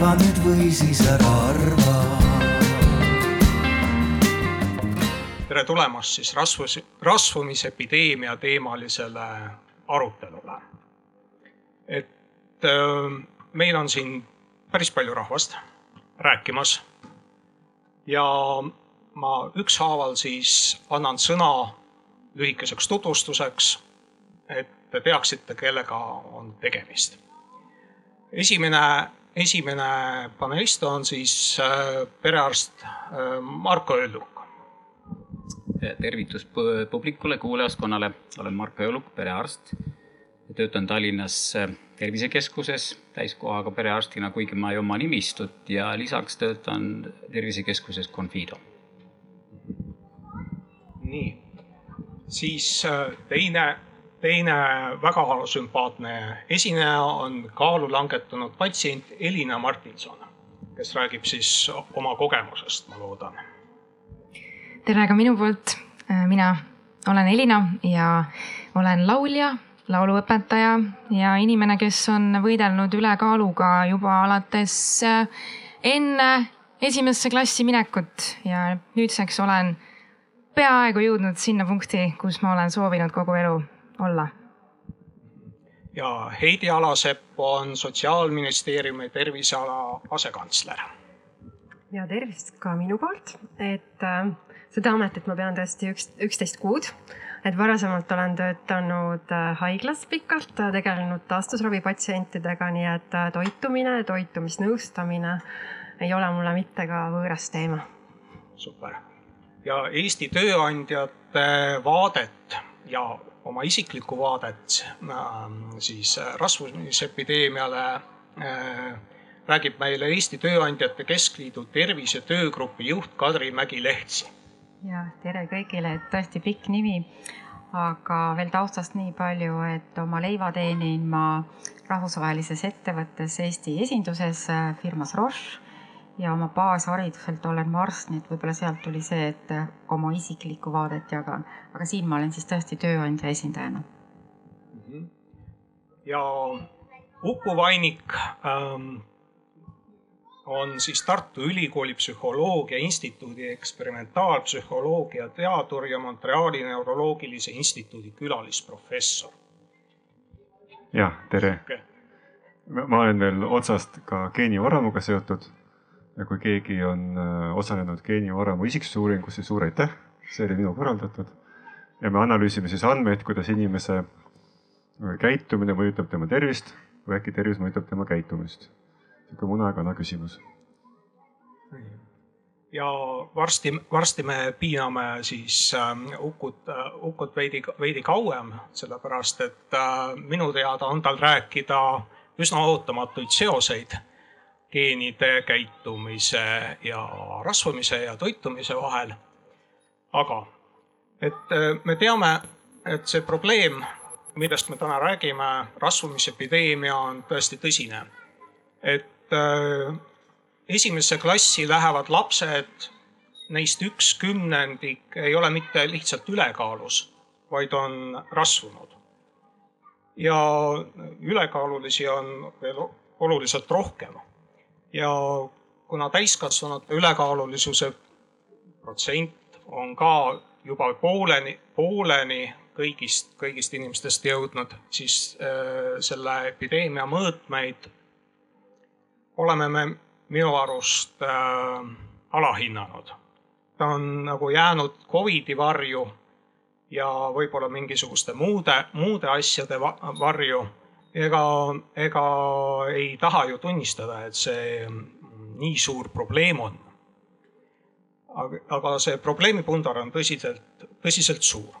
arva nüüd või siis ära arva tere tulemast siis rasvus, rasvumisepideemia teemalisele arutelule. et äh, meil on siin päris palju rahvast rääkimas ja ma ükshaaval siis annan sõna lühikeseks tutvustuseks, et te teaksite, kellega on tegemist. esimene, esimene panelist on siis äh, perearst äh, Marko Ölluk tervitus publikule, kuulajaskonnale, olen Marko Jõuluk, perearst. töötan Tallinnas äh, tervisekeskuses täiskohaga perearstina, kuigi ma ei oma nimistut ja lisaks töötan tervisekeskuses Confido. nii, siis äh, teine, teine väga sümpaatne esineja on kaalu langetanud patsient Elina Martinson, kes räägib siis oma kogemusest, ma loodan tere ka minu poolt. Mina olen Elina ja olen laulja, lauluõpetaja ja inimene, kes on võidelnud ülekaaluga juba alates äh, enne esimesse klassi minekut ja nüüdseks olen peaaegu jõudnud sinna punkti, kus ma olen soovinud kogu elu olla. ja Heidi Alasepp on Sotsiaalministeeriumi terviseala asekantsler. ja tervist ka minu poolt, et äh, seda ametit ma pean tõesti üks, üksteist kuud. et varasemalt olen töötanud äh, haiglas pikalt, äh, tegelenud taastusravi patsientidega, nii et äh, toitumine, toitumisnõustamine ei ole mulle mitte ka võõras teema. super. ja Eesti Tööandjate vaadet ja oma isiklikku vaadet siis rasvumisepideemiale räägib meile Eesti Tööandjate Keskliidu tervise töögrupi juht Kadri Mägi-Lehtsi. Ja tere kõigile, tõesti pikk nimi, aga veel taustast nii palju, et oma leiva teenin ma rahvusvahelises ettevõttes Eesti esinduses äh, firmas Roche ja oma baashariduselt olen ma arst, nii et võib-olla sealt tuli see, et äh, oma isiklikku vaadet jagan, aga siin ma olen siis tõesti tööandja esindajana. Mhm. ja Uku Vainik ähm, on siis Tartu Ülikooli Psühholoogia Instituudi eksperimentaalpsühholoogia teadur ja Montreali Neuroloogilise Instituudi külalisprofessor. jah, tere okay.. ma olen veel otsast ka geenivaramuga seotud. Ja kui keegi on äh, osalenud geenivaramu isiksusuuringus, siis suur aitäh, see oli minu korraldatud. ja me analüüsime siis andmeid, kuidas inimese äh, käitumine mõjutab tema tervist või äkki tervis mõjutab tema käitumist sihuke munakana küsimus. ja varsti, varsti me piiname siis äh, Ukut äh,, Ukut veidi, veidi kauem, sellepärast et minu teada on tal rääkida üsna ootamatuid seoseid geenide käitumise ja rasvumise ja toitumise vahel. aga, et äh, me teame, et see probleem, millest me täna räägime, rasvumisepideemia on tõesti tõsine. et Äh, esimesse klassi lähevad lapsed, neist üks kümnendik ei ole mitte lihtsalt ülekaalus, vaid on rasvunud. ja ülekaalulisi on veel oluliselt rohkem. Ja kuna täiskasvanute ülekaalulisuse protsent on ka juba pooleni, pooleni kõigist, kõigist inimestest jõudnud, siis äh, selle epideemia mõõtmeid oleme me minu arust äh, alahinnanud. ta on nagu jäänud Covidi varju ja võib-olla mingisuguste muude, muude asjade varju. Ega, ega ei taha ju tunnistada, et see nii suur probleem on. aga, see probleemipundar on tõsiselt, tõsiselt suur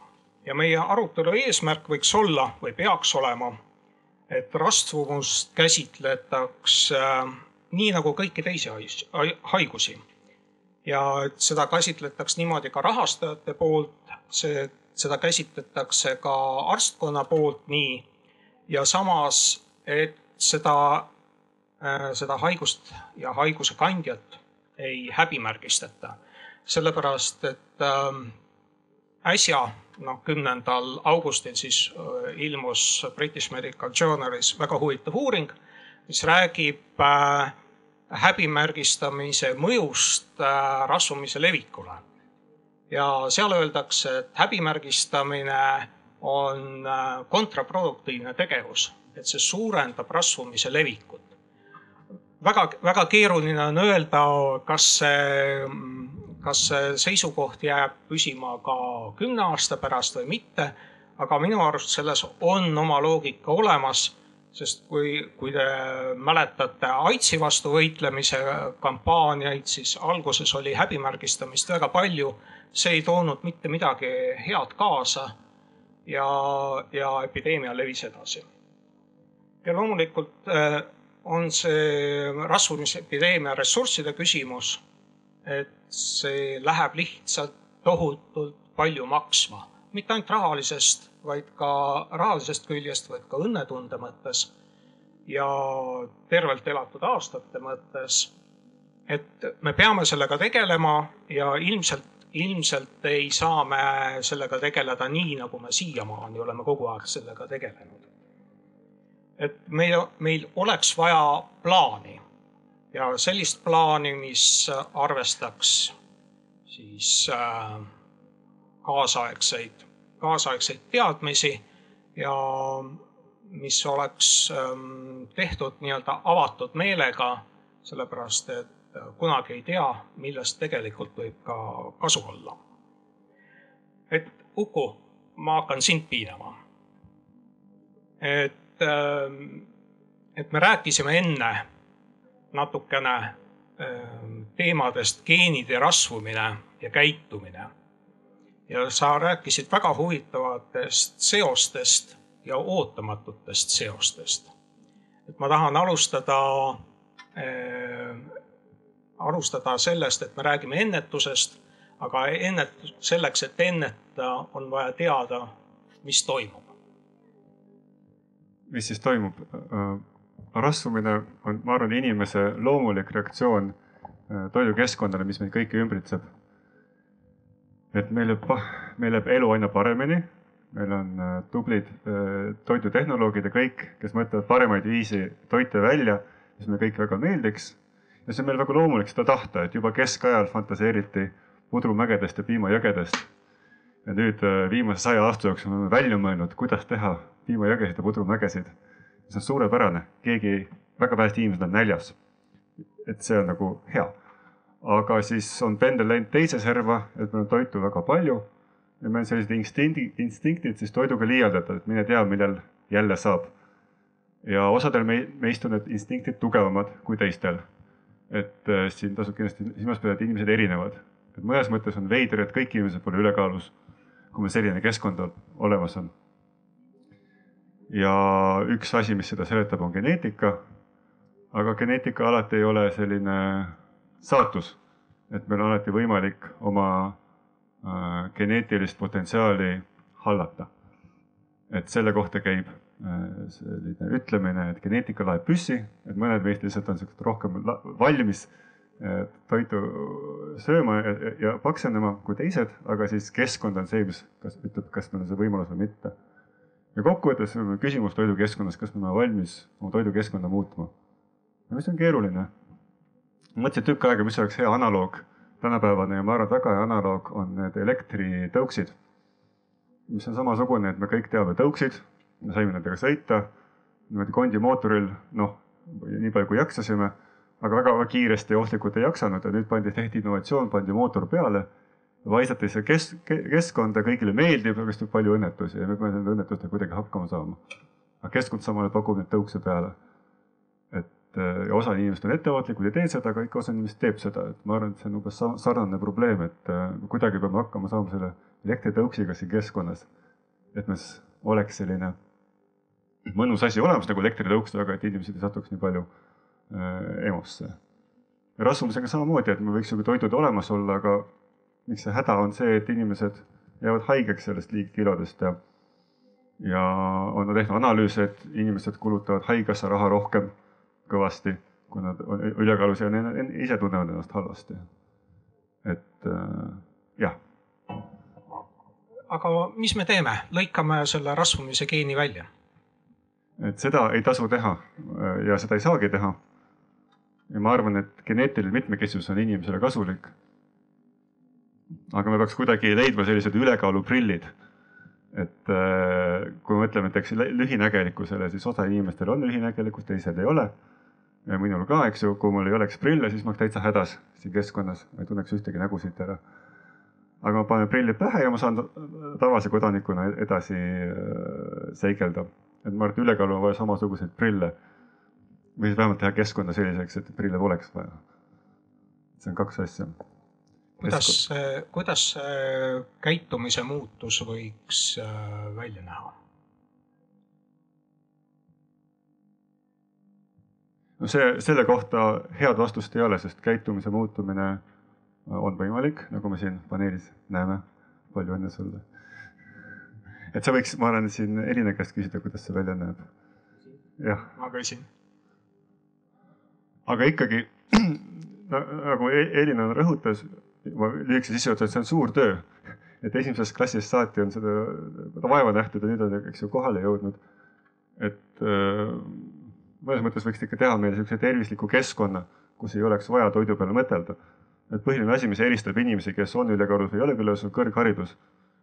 ja meie arutelu eesmärk võiks olla või peaks olema, et rasvumust käsitletaks äh, nii nagu kõiki teisi haigusi. ja et seda käsitletaks niimoodi ka rahastajate poolt, see, seda käsitletakse ka arstkonna poolt nii ja samas, et seda, äh, seda haigust ja haiguse kandjat ei häbimärgistata. sellepärast, et äh, äsja, noh, kümnendal augustil siis äh, ilmus British Medical Journalis väga huvitav uuring mis räägib äh, häbimärgistamise mõjust rasvumise levikule. ja seal öeldakse, et häbimärgistamine on äh, kontraproduktiivne tegevus, et see suurendab rasvumise levikut. väga, väga keeruline on öelda, kas see, kas see seisukoht jääb püsima ka kümne aasta pärast või mitte. aga minu arust selles on oma loogika olemas sest kui, kui te mäletate AIDSi vastu võitlemise kampaaniaid, siis alguses oli häbimärgistamist väga palju. see ei toonud mitte midagi head kaasa. Ja, ja epideemia levis edasi. ja loomulikult äh, on see rasvumisepideemia ressursside küsimus. et see läheb lihtsalt tohutult palju maksma, mitte ainult rahalisest vaid ka rahalisest küljest, vaid ka õnnetunde mõttes ja tervelt elatud aastate mõttes. et me peame sellega tegelema ja ilmselt, ilmselt ei saa me sellega tegeleda nii, nagu me siiamaani oleme kogu aeg sellega tegelenud. et meil, meil oleks vaja plaani ja sellist plaani, mis arvestaks siis äh, kaasaegseid kaasaegseid teadmisi ja mis oleks ähm, tehtud nii-öelda avatud meelega, sellepärast et kunagi ei tea, millest tegelikult võib ka kasu olla. et Uku, ma hakkan sind piinama. et, ähm, et me rääkisime enne natukene ähm, teemadest geenide rasvumine ja käitumine ja sa rääkisid väga huvitavatest seostest ja ootamatutest seostest. et ma tahan alustada äh,, alustada sellest, et me räägime ennetusest, aga ennet-, selleks, et ennetada, on vaja teada, mis toimub. mis siis toimub? Rasvumine on, ma arvan, inimese loomulik reaktsioon äh, toidukeskkonnale, mis meid kõiki ümbritseb et meil läheb, meil läheb elu aina paremini. meil on äh, tublid äh, toidutehnoloogid ja kõik, kes mõtlevad paremaid viisi toite välja, mis meile kõik väga meeldiks. Ja see on meil väga loomulik seda tahta, et juba keskajal fantaseeriti pudrumägedest ja piimajõgedest. ja nüüd äh, viimase saja aasta jooksul oleme välja mõelnud, kuidas teha piimajõgesid ja pudrumägesid. see on suurepärane, keegi, väga vähesed inimesed on näljas. et see on nagu hea aga siis on pendel läinud teise serva, et meil on toitu väga palju ja meil on sellised instinktid, instinktid siis toiduga liialdada, et mine tea, millal jälle saab. ja osadel meist on need instinktid tugevamad kui teistel. Et äh, siin tasub kindlasti silmas pidada, et inimesed erinevad. et mõnes mõttes on veider, et kõik inimesed pole ülekaalus, kui meil selline keskkond olemas on. ja üks asi, mis seda seletab, on geneetika. aga geneetika alati ei ole selline saatus, et meil on alati võimalik oma äh, geneetilist potentsiaali hallata. et selle kohta käib selline ütlemine, et geneetika laeb püssi, et mõned meist lihtsalt on siuksed rohkem valmis äh, toitu sööma ja, ja paksenema kui teised, aga siis keskkond on see, mis kas ütleb, kas meil on see võimalus või mitte. ja kokkuvõttes on küsimus toidukeskkonnas, kas me oleme valmis oma toidukeskkonda muutma. mis on keeruline mõtlesin tükk aega, mis oleks hea analoog tänapäevane ja ma arvan, et väga hea analoog on need elektritõuksid. mis on samasugune, et me kõik teame tõuksid, me saime nendega sõita niimoodi kondimootoril, noh, nii palju kui jaksasime, aga väga-väga kiiresti ja ohtlikult ei jaksanud ja nüüd pandi, tehti innovatsioon, pandi mootor peale. vaisati see kes-, keskkonda, kõigile meeldib, aga siis tuleb palju õnnetusi ja me peame nende õnnetustega kuidagi hakkama saama. aga keskkond samal ajal pakub neid tõukse peale et äh, ja osa inimesed on ettevaatlikud ja teed seda, aga ikka osa inimesi teeb seda, et ma arvan, et see on umbes sarnane probleem, et äh, kuidagi peame hakkama saama selle elektritõuksiga siin keskkonnas. et meil oleks selline mõnus asi olemas nagu elektritõuks, aga et inimesed ei satuks nii palju äh, EMO-sse. rasvumisega samamoodi, et me võiks ju toidud olemas olla, aga miks see häda on see, et inimesed jäävad haigeks sellest liigkilodest ja ja on tehtud analüüse, et inimesed kulutavad haigekassa raha rohkem kõvasti, kui nad on ülekaalus ja ise tunnevad ennast halvasti. et äh, jah. aga mis me teeme, lõikame selle rasvumise geeni välja? Et seda ei tasu teha ja seda ei saagi teha. ja ma arvan, et geneetiline mitmekesisus on inimesele kasulik. aga me peaks kuidagi leidma sellised ülekaaluprillid. et äh, kui me mõtleme näiteks lühinägelikkusele, siis osa inimestel on lühinägelikkus, teised ei ole. ja minul ka, eks ju, kui mul ei oleks prille, siis ma oleks täitsa hädas siin keskkonnas, ma ei tunneks ühtegi nägu siit ära aga ma panen prillid pähe ja ma saan tavalise kodanikuna edasi äh, seigelda. Et ma arvan, et ülekaalul on vaja samasuguseid prille. või siis vähemalt teha keskkonda selliseks, et prille poleks vaja. see on kaks asja. kuidas, kuidas see käitumise muutus võiks äh, välja näha? no see, selle kohta head vastust ei ole, sest käitumise muutumine on võimalik, nagu me siin paneelis näeme. palju õnne sulle. Et sa võiks, ma arvan, siin Elina käest küsida, kuidas see välja näeb. jah. ma küsin. aga ikkagi nagu e-, Elina rõhutas, ma lühikese sissejuhatuse, et see on suur töö. et esimesest klassist saati on seda vaeva nähtud ja nüüd on, eks ju, kohale jõudnud. et äh, mõnes mõttes võiks ikka teha meile niisuguse tervisliku keskkonna, kus ei oleks vaja toidu peale mõtelda et põhiline asi, mis eristab inimesi, kes on ülekaalus või ei ole ülekaalus, on kõrgharidus.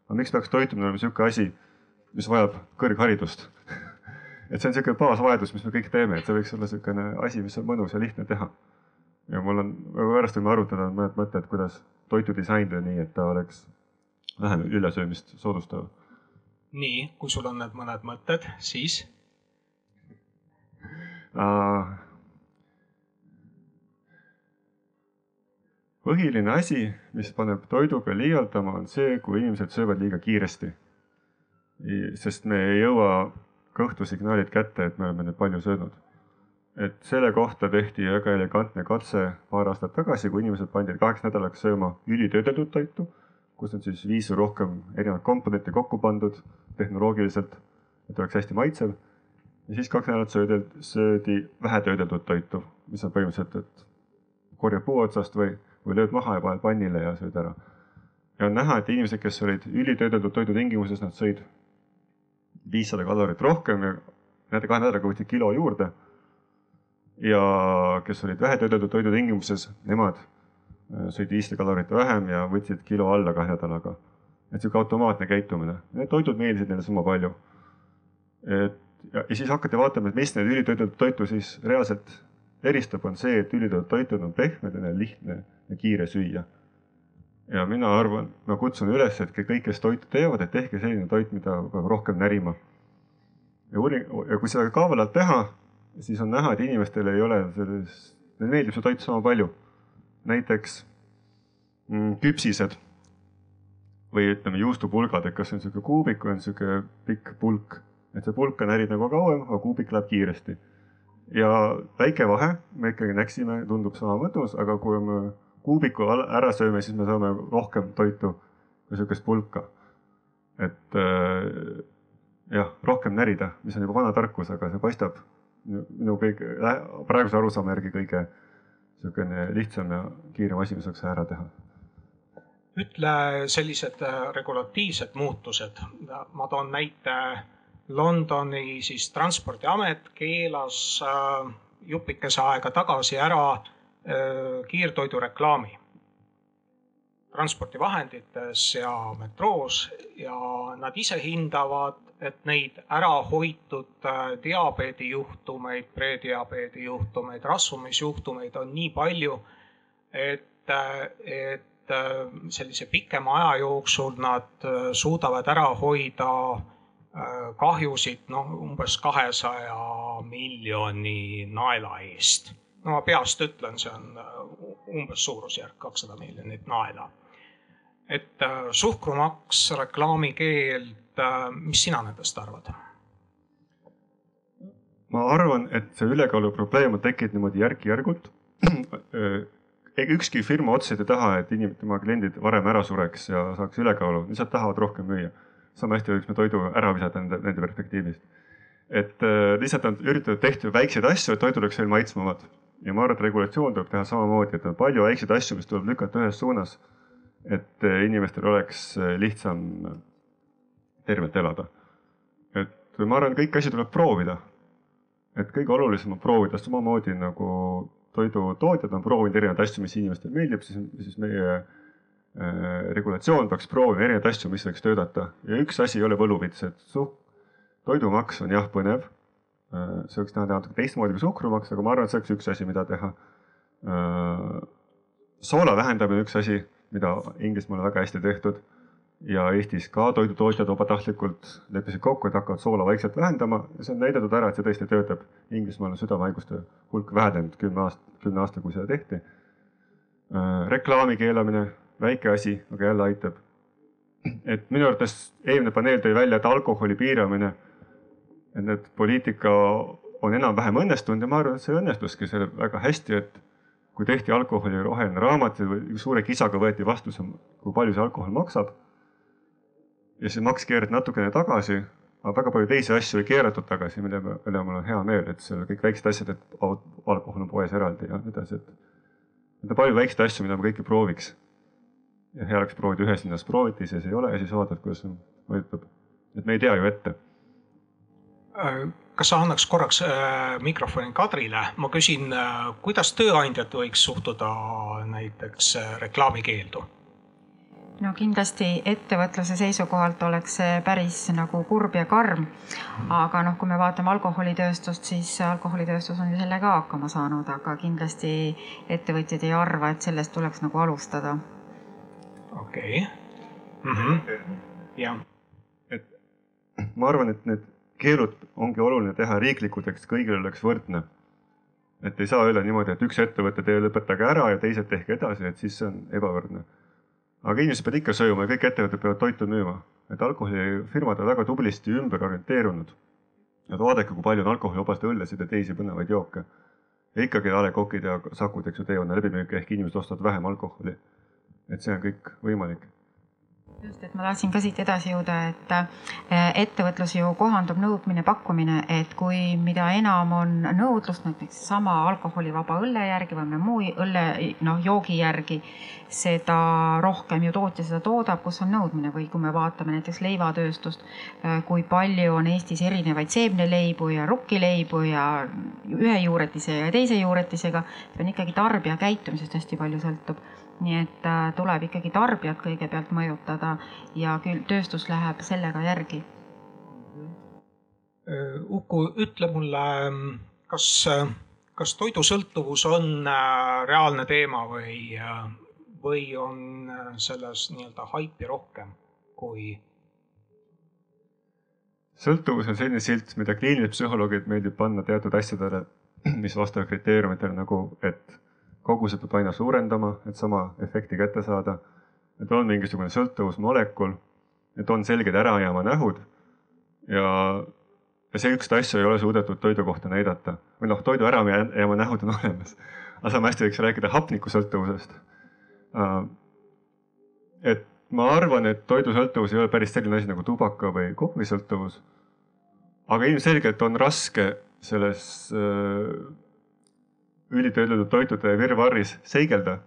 Aga miks peaks toitumine olema niisugune asi, mis vajab kõrgharidust et see on niisugune baasvajadus, mis me kõik teeme, et see võiks olla niisugune asi, mis on mõnus ja lihtne teha. ja mul on, pärast võime arutada mõned mõtted, kuidas toitu disainida nii, et ta oleks vähem ülesöömist soodustav. nii, kui sul on need mõned mõtted, siis uh,? Põhiline asi, mis paneb toiduga liialdama, on see, kui inimesed söövad liiga kiiresti. sest me ei jõua kõhtusignaalid kätte, et me oleme nüüd palju söönud. et selle kohta tehti väga elegantne katse paar aastat tagasi, kui inimesed pandi kaheks nädalaks sööma ülitöödeldud toitu, kus on siis viis või rohkem erinevat komponenti kokku pandud tehnoloogiliselt, et oleks hästi maitsev. ja siis kaks nädalat söödi, söödi vähetöödeldud toitu, mis on põhimõtteliselt, et korjab puu otsast või või lööd maha ja paned pannile ja sööd ära. ja on näha, et inimesed, kes olid ülitöödeldud toidu tingimuses, nad sõid viissada kalorit rohkem ja nende kahe nädalaga võtsid kilo juurde. ja kes olid vähetöödeldud toidu tingimuses, nemad äh, sõid viissada kalorit vähem ja võtsid kilo alla kahe nädalaga. et sihuke automaatne käitumine, need toidud meeldisid neile sama palju. et ja, ja siis hakati vaatama, et mis neid ülitöödeldud toitu siis reaalselt eristab, on see, et ülitöödeldud toitud on pehmed ja neil lihtne ja kiire süüa. ja mina arvan, ma kutsun üles, et kõik, kes toitu teevad, et tehke selline toit, mida peab rohkem närima. ja uuring, ja kui seda kavalalt teha, siis on näha, et inimestel ei ole selles, neile meeldib see toit sama palju. näiteks mm, küpsised või ütleme juustupulgad, et kas see on sihuke kuubik või on sihuke pikk pulk, et see pulk on närib nagu kauem, aga kuubik läheb kiiresti. Ja väike vahe, me ikkagi näksime, tundub sama mõnus, aga kui me kuubiku ära sööme, siis me saame rohkem toitu kui sihukest pulka. et äh, jah, rohkem närida, mis on juba vana tarkus, aga see paistab minu kõige, praeguse arusaama järgi kõige sihukene lihtsam ja kiirem asi, mis saaks ära teha ütle sellised äh, regulatiivsed muutused, ma toon näite. Londoni siis transpordiamet keelas äh, jupikese aega tagasi ära Äh, kiirtoidureklaami transpordivahendites ja metroos ja nad ise hindavad, et neid ära hoitud äh, diabeedijuhtumeid, prediabeedi juhtumeid, rasvumisjuhtumeid on nii palju, et, et sellise pikema aja jooksul nad suudavad ära hoida kahjusid noh, umbes kahesaja miljoni naela eest no ma peast ütlen, see on äh, umbes suurusjärk kakssada miljonit naela. et äh, suhkrumaks, reklaamikeeld, äh, mis sina nendest arvad? ma arvan, et see ülekaalu probleem on tekkinud niimoodi järk-järgult. ükski firma otseselt ei taha, et inimesed, tema kliendid varem ära sureks ja saaks ülekaalu, lihtsalt tahavad rohkem müüa. Sama hästi võiks me toidu ära visata nende, nende perspektiivist. et lihtsalt on üritatud tehtud väikseid asju, et toit oleks veel maitsvamad ja ma arvan, et regulatsioon tuleb teha samamoodi, et on palju väikseid asju, mis tuleb lükata ühes suunas. et eh, inimestel oleks eh, lihtsam tervelt elada. et ma arvan, kõiki asju tuleb proovida. et kõige olulisem on proovida samamoodi nagu toidutootjad on proovinud erinevaid asju, mis inimestele meeldib, siis, siis meie äh, regulatsioon peaks proovima erinevaid asju, mis võiks töötada ja üks asi ei ole võluvits, et suh-, toidumaks on jah põnev äh,. see võiks näha natuke teistmoodi kui suhkrumaks, aga ma arvan, et see oleks üks asi, mida teha äh,. soola vähendamine on üks asi, mida Inglismaal on väga hästi tehtud ja Eestis ka toidutootjad vabatahtlikult leppisid kokku, et hakkavad soola vaikselt vähendama ja see on näidatud ära, et see tõesti töötab. Inglismaal on südamehaiguste hulk vähenenud kümme aastat, kümne aasta, kui seda tehti. Äh, reklaami keelamine, väike asi, aga jälle aitab. et minu arvates eelmine paneel tõi välja, et alkoholi piiramine, et need poliitika on enam-vähem õnnestunud ja ma arvan, et see õnnestuski selle väga hästi, et kui tehti alkoholi roheline raamat suure kisaga võeti vastu kui palju see alkohol maksab ja see maks keerati natukene tagasi, aga väga palju teisi asju ei keeratud tagasi, mille üle mul on hea meel, et seal kõik väiksed asjad, et alkohol on poes eraldi ja nii edasi, et. Need on palju väikseid asju, mida me kõiki prooviks. Ja hea oleks proovida ühes linnas prooviti, siis ei ole ja siis vaatad, kuidas see mõjutab. et me ei tea ju ette. kas sa annaks korraks äh, mikrofoni Kadrile, ma küsin äh,, kuidas tööandjad võiks suhtuda näiteks äh, reklaamikeeldu no kindlasti ettevõtluse seisukohalt oleks see päris nagu kurb ja karm. aga noh, kui me vaatame alkoholitööstust, siis alkoholitööstus on ju sellega hakkama saanud, aga kindlasti ettevõtjad ei arva, et sellest tuleks nagu alustada. Okei okay. mm -hmm., jah. et ma arvan, et need keelud ongi oluline teha riiklikud, eks kõigil oleks võrdne. et ei saa öelda niimoodi, et üks ettevõte teie lõpetage ära ja teised tehke edasi, et siis see on ebavõrdne aga inimesed peavad ikka sööma ja kõik ettevõtted peavad toitu müüma. et alkoholifirmad on väga tublisti ümber orienteerunud. et vaadake, kui palju on alkoholivabasid õllesid ja teisi põnevaid jooke. ja ikkagi A Le Coqid ja Sakud, eks ju, teevad läbimüüki ehk inimesed ostavad vähem alkoholi. Et see on kõik võimalik. Just, et ma tahtsin ka siit edasi jõuda, et eh, ettevõtlus ju kohandub nõudmine, pakkumine, et kui mida enam on nõudlust näiteks sama alkoholivaba õlle järgi või mõne muu õlle, noh joogi järgi, seda rohkem ju tootja seda toodab, kus on nõudmine. Või kui me vaatame näiteks leivatööstust, eh, kui palju on Eestis erinevaid seemneleibu ja rukkileibu ja ühe juuretise ja teise juuretisega, see on ikkagi tarbija käitumisest hästi palju sõltub nii et äh, tuleb ikkagi tarbijat kõigepealt mõjutada ja küll tööstus läheb sellega järgi. Äh, Uku, ütle mulle, kas, kas toidusõltuvus on äh, reaalne teema või, või on selles nii-öelda haipi rohkem kui? sõltuvus on selline silt, mida kliinilised psühholoogid meeldib panna teatud asjadele, mis vastavad kriteeriumitele nagu, et kogused peab aina suurendama, et sama efekti kätte saada. et on mingisugune sõltuvusmolekul, et on selged ärajääma nähud ja, ja sellist asja ei ole suudetud toidu kohta näidata või noh, toidu ärajääma nähud on olemas. aga sama hästi võiks rääkida hapnikusõltuvusest. Äh, et ma arvan, et toidusõltuvus ei ole päris selline asi nagu tubaka või kohvisõltuvus. aga ilmselgelt on raske selles äh, ülitöödeldud toitude virvarris seigelda.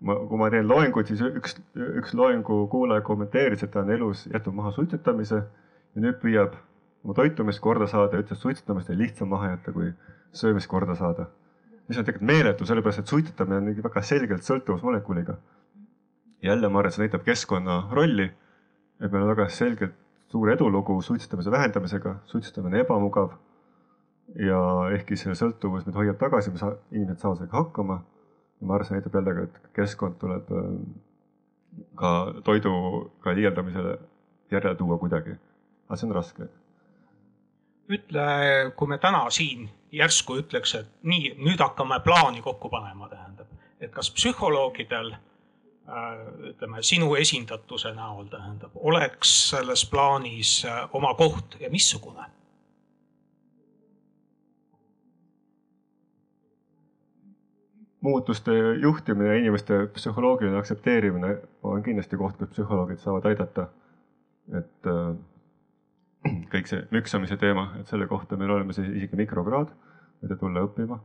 ma, kui ma teen loenguid, siis üks, üks loengu kuulaja kommenteeris, et ta on elus jätnud maha suitsetamise ja nüüd püüab oma toitumist korda saada ja ütles, et suitsetamist on lihtsam maha jätta, kui söömist korda saada. mis on tegelikult meeletu, sellepärast et suitsetamine on väga selgelt sõltuvusmolekuliga. jälle ma arvan, see näitab keskkonna rolli. et meil on väga selgelt suur edulugu suitsetamise vähendamisega, suitsetamine ebamugav ja ehkki see sõltuvus meid hoiab tagasi, me saa-, inimesed saavad sellega hakkama. ma arvan, see näitab jälle ka, et keskkond tuleb äh, ka toiduga liialdamisele järele tuua kuidagi. aga see on raske. ütle, kui me täna siin järsku ütleks, et nii, nüüd hakkame plaani kokku panema, tähendab, et kas psühholoogidel äh, ütleme sinu esindatuse näol tähendab, oleks selles plaanis äh, oma koht ja missugune muutuste juhtimine ja inimeste psühholoogiline aktsepteerimine on kindlasti koht, kus psühholoogid saavad aidata. et äh, kõik see müksamise teema, et selle kohta meil olemas isegi mikrokraad, võite tulla õppima.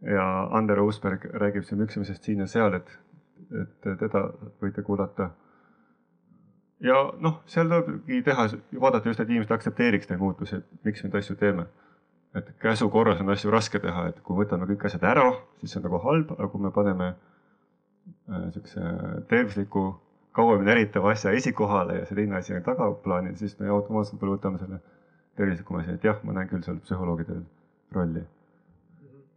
ja Ander Uusberg räägib siin müksamisest siin ja seal, et, et teda võite kuulata. ja noh, seal tulebki teha, vaadata just, et inimesed aktsepteeriks neid muutusi, et miks me neid asju teeme. Et käsu korras on asju raske teha, et kui võtame kõik asjad ära, siis see on nagu halb, aga kui me paneme äh, siukse tervisliku, kauemini näritava asja esikohale ja see teine asi on tagaplaanil, siis me automaatselt võib-olla võtame selle tervislikuma asja, et jah, ma näen küll seal psühholoogide rolli.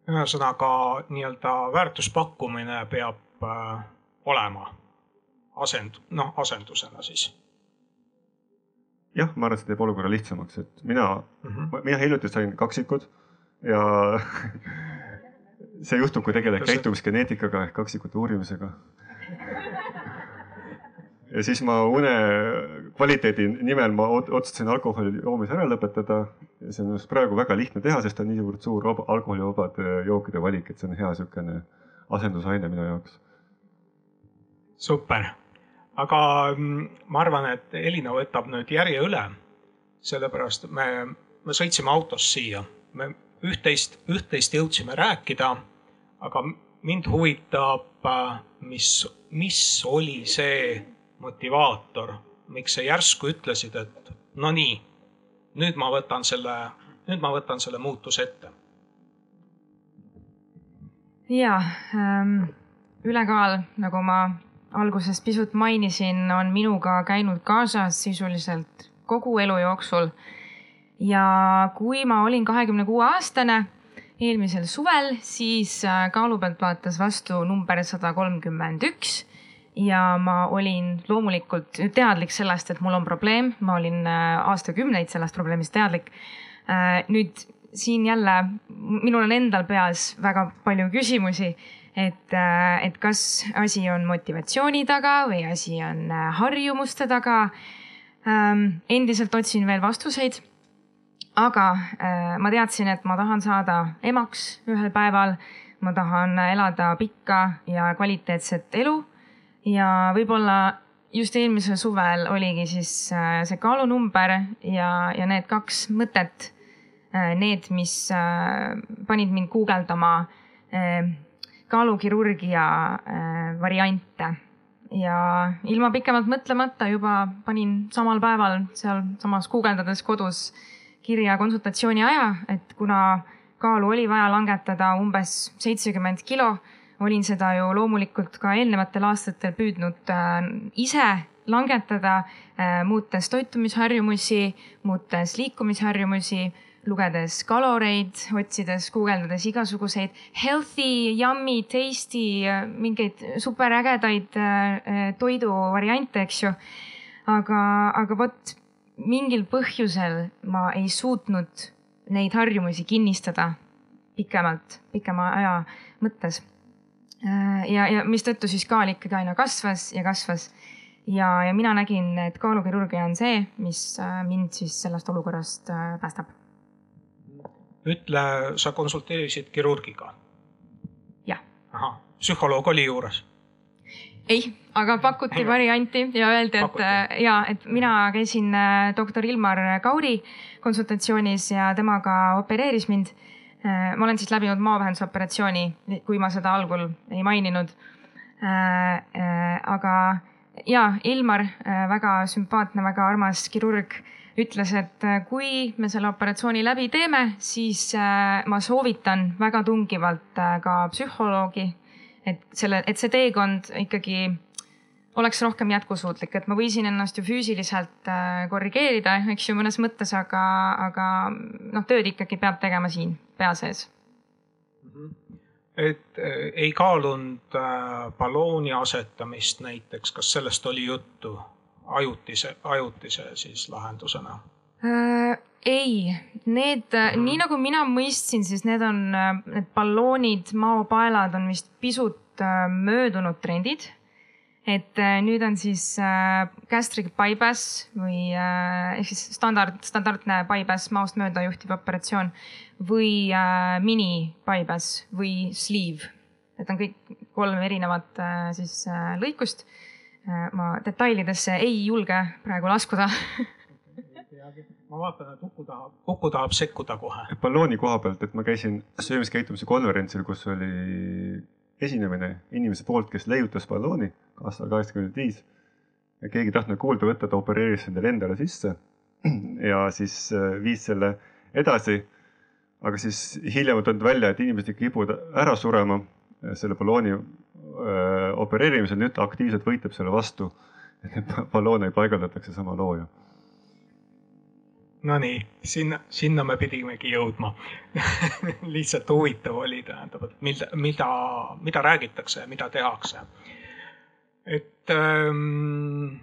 ühesõnaga nii-öelda väärtuspakkumine peab äh, olema asend-, noh asendusena siis jah, ma arvan, see teeb olukorra lihtsamaks, et mina mm. -hmm. mina hiljuti sain kaksikud ja see juhtub, kui tegeled käitumisgeneetikaga ehk kaksikute uurimisega. ja siis ma une kvaliteedi nimel ma ot- otsustasin alkoholi joomise ära lõpetada. ja see on just praegu väga lihtne teha, sest on niivõrd suur vaba- alkoholivabade jookide valik, et see on hea niisugune asendusaine minu jaoks. super, aga mm, ma arvan, et Elina võtab nüüd järje üle. sellepärast me, me sõitsime autos siia, me üht-teist, üht-teist jõudsime rääkida, aga mind huvitab, mis, mis oli see motivaator, miks sa järsku ütlesid, et no nii, nüüd ma võtan selle, nüüd ma võtan selle muutuse ette. ja ähm, ülekaal, nagu ma alguses pisut mainisin, on minuga käinud kaasas sisuliselt kogu elu jooksul. ja kui ma olin kahekümne kuue aastane eelmisel suvel, siis äh, kaalu pealt vaatas vastu number sada kolmkümmend üks ja ma olin loomulikult teadlik sellest, et mul on probleem, ma olin äh, aastakümneid sellest probleemist teadlik. nüüd siin jälle, minul on endal peas väga palju küsimusi, et, et kas asi on motivatsiooni taga või asi on äh, harjumuste taga. endiselt otsin veel vastuseid. aga äh, ma teadsin, et ma tahan saada emaks ühel päeval. ma tahan elada pikka ja kvaliteetset elu ja võib-olla just eelmisel suvel oligi siis äh, see kaalunumber ja, ja need kaks mõtet need, mis panid mind guugeldama kaalukirurgia variante. Ja ilma pikemalt mõtlemata juba panin samal päeval sealsamas guugeldades kodus kirja konsultatsiooni aja, et kuna kaalu oli vaja langetada umbes seitsekümmend kilo, olin seda ju loomulikult ka eelnevatel aastatel püüdnud ise langetada, muutes toitumisharjumusi, muutes liikumisharjumusi lugedes kaloreid, otsides, guugeldades igasuguseid healthy, yummy, tasty, mingeid superägedaid toiduvariante, eks ju. aga, aga vot mingil põhjusel ma ei suutnud neid harjumusi kinnistada pikemalt, pikema aja mõttes. ja, ja mistõttu siis kaal ikkagi aina kasvas ja kasvas ja, ja mina nägin, et kaalukirurgia on see, mis mind siis sellest olukorrast päästab ütle, sa konsulteerisid kirurgiga? jah. ahah, psühholoog oli juures? ei, aga pakuti ei, varianti ja öeldi, et pakuti. ja, et mina käisin doktor Ilmar Kauri konsultatsioonis ja temaga opereeris mind. ma olen siis läbinud maavähendusoperatsiooni, kui ma seda algul ei maininud. aga ja Ilmar, väga sümpaatne, väga armas kirurg ütles, et kui me selle operatsiooni läbi teeme, siis ma soovitan väga tungivalt ka psühholoogi. et selle, et see teekond ikkagi oleks rohkem jätkusuutlik, et ma võisin ennast ju füüsiliselt korrigeerida, eks ju, mõnes mõttes, aga, aga noh, tööd ikkagi peab tegema siin pea sees. et ei kaalunud ballooni asetamist näiteks, kas sellest oli juttu? Ajutise, ajutise siis lahendusena äh,? ei, need mm., nii nagu mina mõistsin, siis need on, need balloonid, maopaelad on vist pisut äh, möödunud trendid. et äh, nüüd on siis äh, gastric bypass või äh, ehk siis standard, standardne bypass, maost mööda juhtiv operatsioon või äh, mini bypass või sleeve. Need on kõik kolm erinevat äh, siis äh, lõikust ma detailidesse ei julge praegu laskuda ma vaatan, et Uku tahab, Uku tahab sekkuda kohe. ballooni koha pealt, et ma käisin söömiskäitumise konverentsil, kus oli esinemine inimese poolt, kes leiutas ballooni aastal kaheksakümmend viis. ja keegi ei tahtnud kuulda võtta, ta opereeris selle endale sisse ja siis viis selle edasi. aga siis hiljem on tulnud välja, et inimesed ikka kipuvad ära surema selle ballooni opereerimisel, nüüd ta aktiivselt võitleb selle vastu. et neid balloone paigaldatakse sama looja Nonii, sinna, sinna me pidimegi jõudma lihtsalt huvitav oli, tähendab, et mida, mida, mida räägitakse ja mida tehakse. et ähm....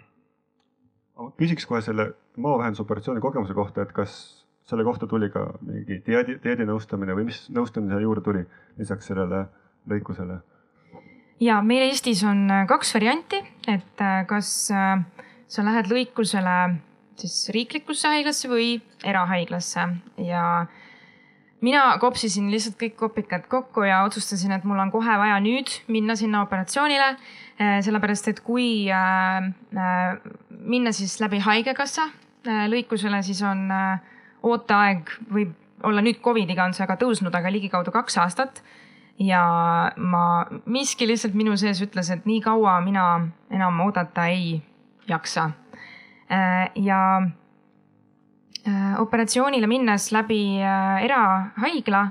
küsiks kohe selle maavähendusoperatsiooni kogemuse kohta, et kas selle kohta tuli ka mingi dieedi, dieedinõustamine või mis nõustamine juurde tuli lisaks sellele lõikusele? Ja meil Eestis on kaks varianti, et äh, kas äh, sa lähed lõikusele siis riiklikusse haiglasse või erahaiglasse ja mina kopsisin lihtsalt kõik kopikad kokku ja otsustasin, et mul on kohe vaja nüüd minna sinna operatsioonile. Sellepärast, et kui äh, äh, minna siis läbi haigekassa äh, lõikusele, siis on ooteaeg võib olla nüüd Covidiga on see aga tõusnud, aga ligikaudu kaks aastat. Ja ma, miski lihtsalt minu sees ütles, et nii kaua mina enam oodata ei jaksa Äh, ja äh, operatsioonile minnes läbi äh, erahaigla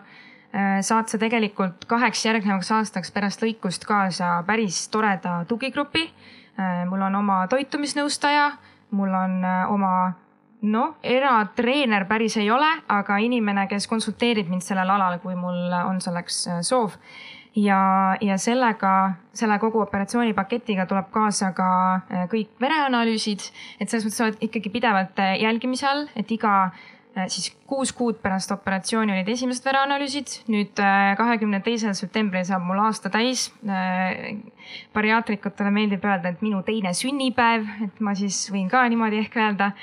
saad sa tegelikult kaheks järgnevaks aastaks pärast lõikust kaasa päris toreda tugigrupi. mul on oma toitumisnõustaja, mul on oma noh, eratreener päris ei ole, aga inimene, kes konsulteerib mind sellel alal, kui mul on selleks soov ja, ja sellega, selle kogu operatsioonipaketiga tuleb kaasa ka äh, kõik vereanalüüsid, et selles mõttes sa oled ikkagi pidevalt äh, jälgimise all, et iga äh, siis kuus kuud pärast operatsiooni olid esimesed vereanalüüsid, nüüd kahekümne teisel septembril saab mul aasta täis. bariaatrikutele meeldib öelda, et minu teine sünnipäev, et ma siis võin ka niimoodi ehk öelda.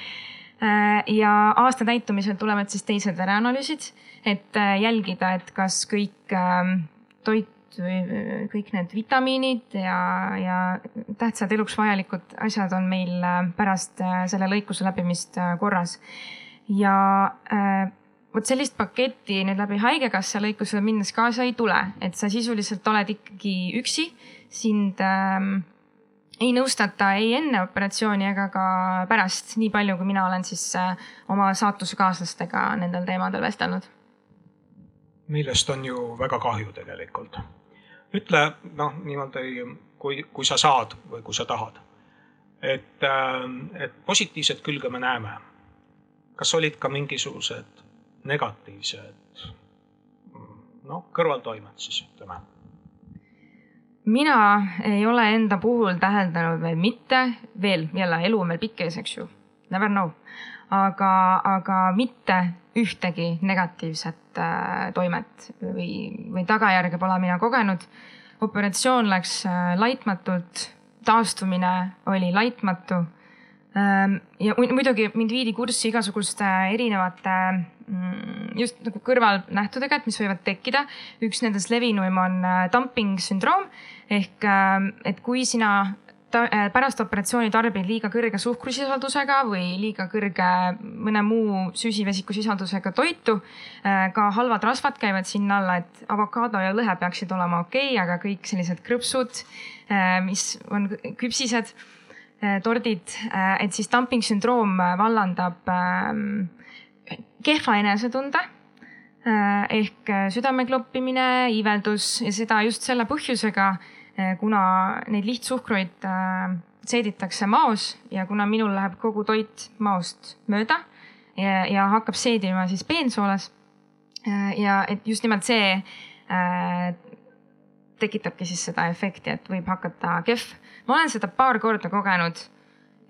Ja aasta täitumisel tulevad siis teised vereanalüüsid, et jälgida, et kas kõik ähm, toit või kõik need vitamiinid ja, ja tähtsad eluks vajalikud asjad on meil äh, pärast äh, selle lõikuse läbimist äh, korras. ja äh, vot sellist paketti nüüd läbi Haigekassa lõikusele minnes kaasa ei tule, et sa sisuliselt oled ikkagi üksi, sind äh, ei nõustata ei enne operatsiooni ega ka pärast, nii palju kui mina olen siis äh, oma saatusekaaslastega nendel teemadel vestelnud millest on ju väga kahju tegelikult ütle noh, niimoodi, kui, kui sa saad või kui sa tahad. et, äh, et positiivset külge me näeme. kas olid ka mingisugused negatiivsed noh, kõrvaltoimed siis ütleme? Mina ei ole enda puhul täheldanud veel mitte, veel jälle elu on veel pikk ees, eks ju, never know, aga, aga mitte ühtegi negatiivset äh, toimet või, või tagajärge pole mina kogenud. operatsioon läks äh, laitmatult, taastumine oli laitmatu ähm,. ja muidugi mind viidi kurssi igasuguste erinevate just nagu kõrvalnähtudega, et mis võivad tekkida. üks nendest levinuim on äh, dumping sündroom ehk äh, et kui sina Äh, pärast operatsiooni tarbid liiga kõrge suhkrusisaldusega või liiga kõrge mõne muu süsivesikusisaldusega toitu. Ka halvad rasvad käivad sinna alla, et avokaado ja lõhe peaksid olema okei okay,, aga kõik sellised krõpsud, mis on küpsised, tordid, et siis dumping sündroom vallandab ähm, kehva enesetunde ehk südame kloppimine, iiveldus ja seda just selle põhjusega Eh, kuna neid lihtsuhkruid äh, seeditakse maos ja kuna minul läheb kogu toit maost mööda ja, ja hakkab seedima siis peensoolas. Äh, ja et just nimelt see äh, tekitabki siis seda efekti, et võib hakata kehv. ma olen seda paar korda kogenud.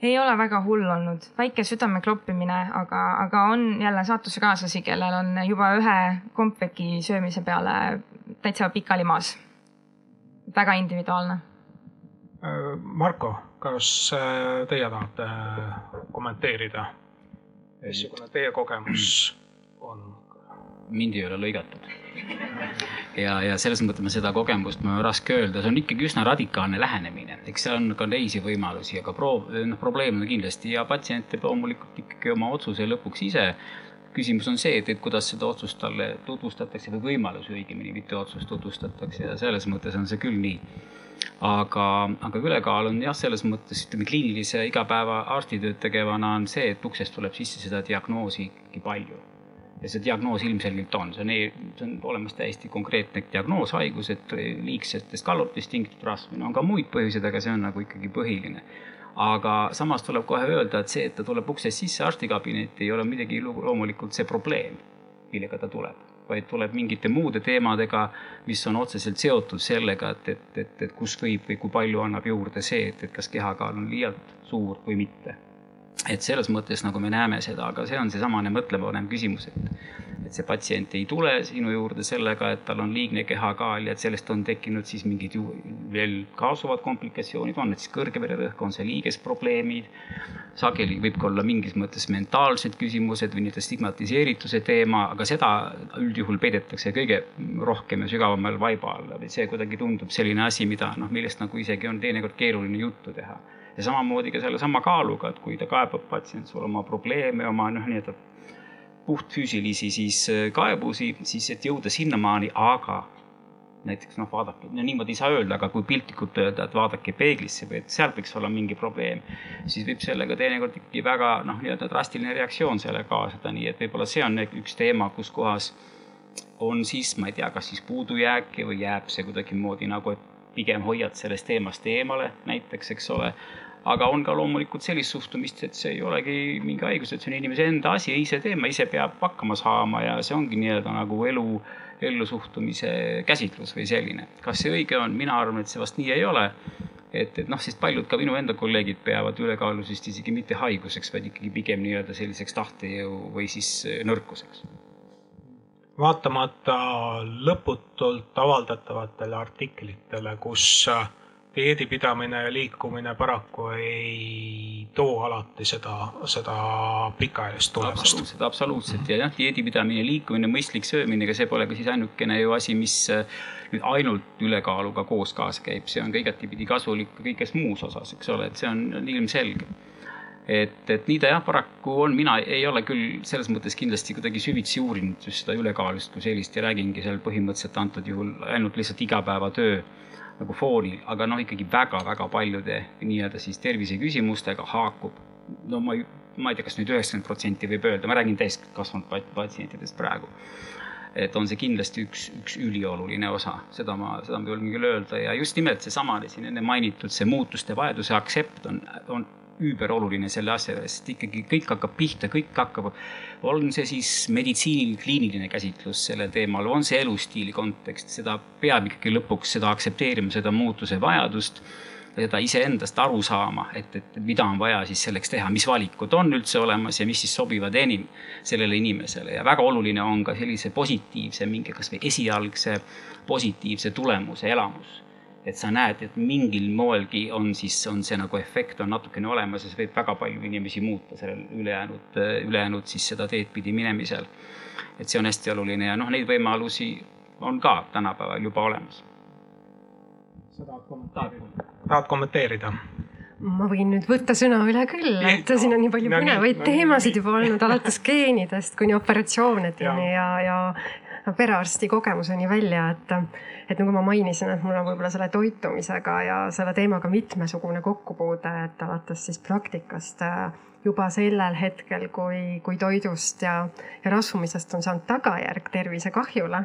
Ei ole väga hull olnud, väike südame kloppimine, aga, aga on jälle saatusekaaslasi, kellel on juba ühe kompveki söömise peale täitsa pikali maas väga individuaalne. Äh, Marko, kas äh, teie tahate äh, kommenteerida, missugune teie kogemus on? mind ei ole lõigatud. Ja, ja selles mõttes seda kogemust ma raske öelda, see on ikkagi üsna radikaalne lähenemine, eks seal on ka teisi võimalusi, aga pro-, noh probleem on kindlasti ja patsient teeb loomulikult ikkagi oma otsuse lõpuks ise küsimus on see, et, et kuidas seda otsust talle tutvustatakse või võimalusi õigemini, mitte otsust tutvustatakse ja selles mõttes on see küll nii. aga, aga ülekaal on jah, selles mõttes ütleme kliinilise igapäeva arstitööd tegevana on see, et uksest tuleb sisse seda diagnoosi ikkagi palju. Ja see diagnoos ilmselgelt on, see on, see on olemas täiesti konkreetne diagnoos, haigus, et liigsetest kallutist tingitud rasvumine, on ka muid põhjuseid, aga see on nagu ikkagi põhiline. aga samas tuleb kohe öelda, et see, et ta tuleb uksest sisse arstikabinetti, ei ole midagi loomulikult see probleem, millega ta tuleb. Vaid tuleb mingite muude teemadega, mis on otseselt seotud sellega, et, et, et, et kus võib või kui palju annab juurde see, et, et kas kehakaal on liialt suur või mitte et selles mõttes nagu me näeme seda, aga see on seesamane mõtlemapanev küsimus, et, et see patsient ei tule sinu juurde sellega, et tal on liigne kehakaal ja et sellest on tekkinud siis mingid ju veel kaasuvad komplikatsioonid, on need siis kõrge vererõhk, on see liigesprobleemid. sageli võib ka olla mingis mõttes mentaalsed küsimused või nii-öelda stigmatiseerituse teema, aga seda üldjuhul peidetakse kõige rohkem ja sügavamal vaiba alla või see kuidagi tundub selline asi, mida noh, millest nagu isegi on teinekord keeruline juttu teha ja samamoodi ka sellesama kaaluga, et kui ta kaebab patsient sulle oma probleeme, oma noh, nii-öelda puhtfüüsilisi siis äh, kaebusi, siis et jõuda sinnamaani, aga näiteks noh, vaadake, no niimoodi ei saa öelda, aga kui piltlikult öelda, et vaadake peeglisse või et seal võiks olla mingi probleem, siis võib sellega teinekord ikkagi väga noh, nii-öelda drastiline reaktsioon sellega kaasneda, nii et võib-olla see on üks teema, kus kohas on siis, ma ei tea, kas siis puudujääki või jääb see kuidagimoodi nagu, et pigem hoiad sellest teemast eemale näiteks, eks ole aga on ka loomulikult sellist suhtumist, et see ei olegi mingi haigus, et see on inimese enda asi, ise teema, ise peab hakkama saama ja see ongi nii-öelda nagu elu, ellusuhtumise käsitlus või selline. kas see õige on, mina arvan, et see vast nii ei ole. et, et noh, sest paljud ka minu enda kolleegid peavad ülekaalusust isegi mitte haiguseks, vaid ikkagi pigem nii-öelda selliseks tahtejõu või siis nõrkuseks vaatamata lõputult avaldatavatele artiklitele, kus äh, dieedipidamine ja liikumine paraku ei too alati seda, seda pikaajalist tulemust. absoluutselt, absoluutselt. Ja jah, dieedipidamine, liikumine, mõistlik söömine, ega see pole ka siis ainukene ju asi, mis äh, nüüd ainult ülekaaluga koos kaasa käib, see on ka igatipidi kasulik kõiges muus osas, eks ole, et see on ilmselge. Et, et nii ta jah, paraku on, mina ei ole küll selles mõttes kindlasti kuidagi süvitsi uurinud just seda ülekaalust kui sellist ja räägingi seal põhimõtteliselt antud juhul ainult lihtsalt igapäevatöö nagu foonil, aga noh, ikkagi väga-väga paljude nii-öelda siis terviseküsimustega haakub. no ma ei, ma ei tea, kas nüüd üheksakümmend protsenti võib öelda, ma räägin täiskasvanud patsientidest praegu. et on see kindlasti üks, üks ülioluline osa, seda ma, seda ma julgen küll öelda ja just nimelt seesama siin enne mainitud, see muutuste vajaduse aktsept on, on üüberoluline selle asja juures, et ikkagi kõik hakkab pihta, kõik hakkab, on see siis meditsiiniline, kliiniline käsitlus sellel teemal, on see elustiili kontekst, seda peab ikkagi lõpuks seda aktsepteerima, seda muutuse vajadust seda iseendast aru saama, et, et mida on vaja siis selleks teha, mis valikud on üldse olemas ja mis siis sobivad enim sellele inimesele. Ja väga oluline on ka sellise positiivse mingi kasvõi esialgse positiivse tulemuse elamus et sa näed, et mingil moelgi on siis, on see nagu efekt on natukene olemas ja see võib väga palju inimesi muuta sellel ülejäänud, ülejäänud siis seda teed pidi minemisel. et see on hästi oluline ja noh, neid võimalusi on ka tänapäeval juba olemas. sa tahad kommenteerida? tahad kommenteerida? ma võin nüüd võtta sõna üle küll, et siin on nii palju põnevaid teemasid juba olnud, alates geenidest kuni operatsioonideni ja, ja, ja perearsti kogemuseni välja, et et nagu ma mainisin, et mul on võib-olla selle toitumisega ja selle teemaga mitmesugune kokkupuude, et alates siis praktikast äh, juba sellel hetkel, kui, kui toidust ja, ja rasvumisest on saanud tagajärg tervisekahjule,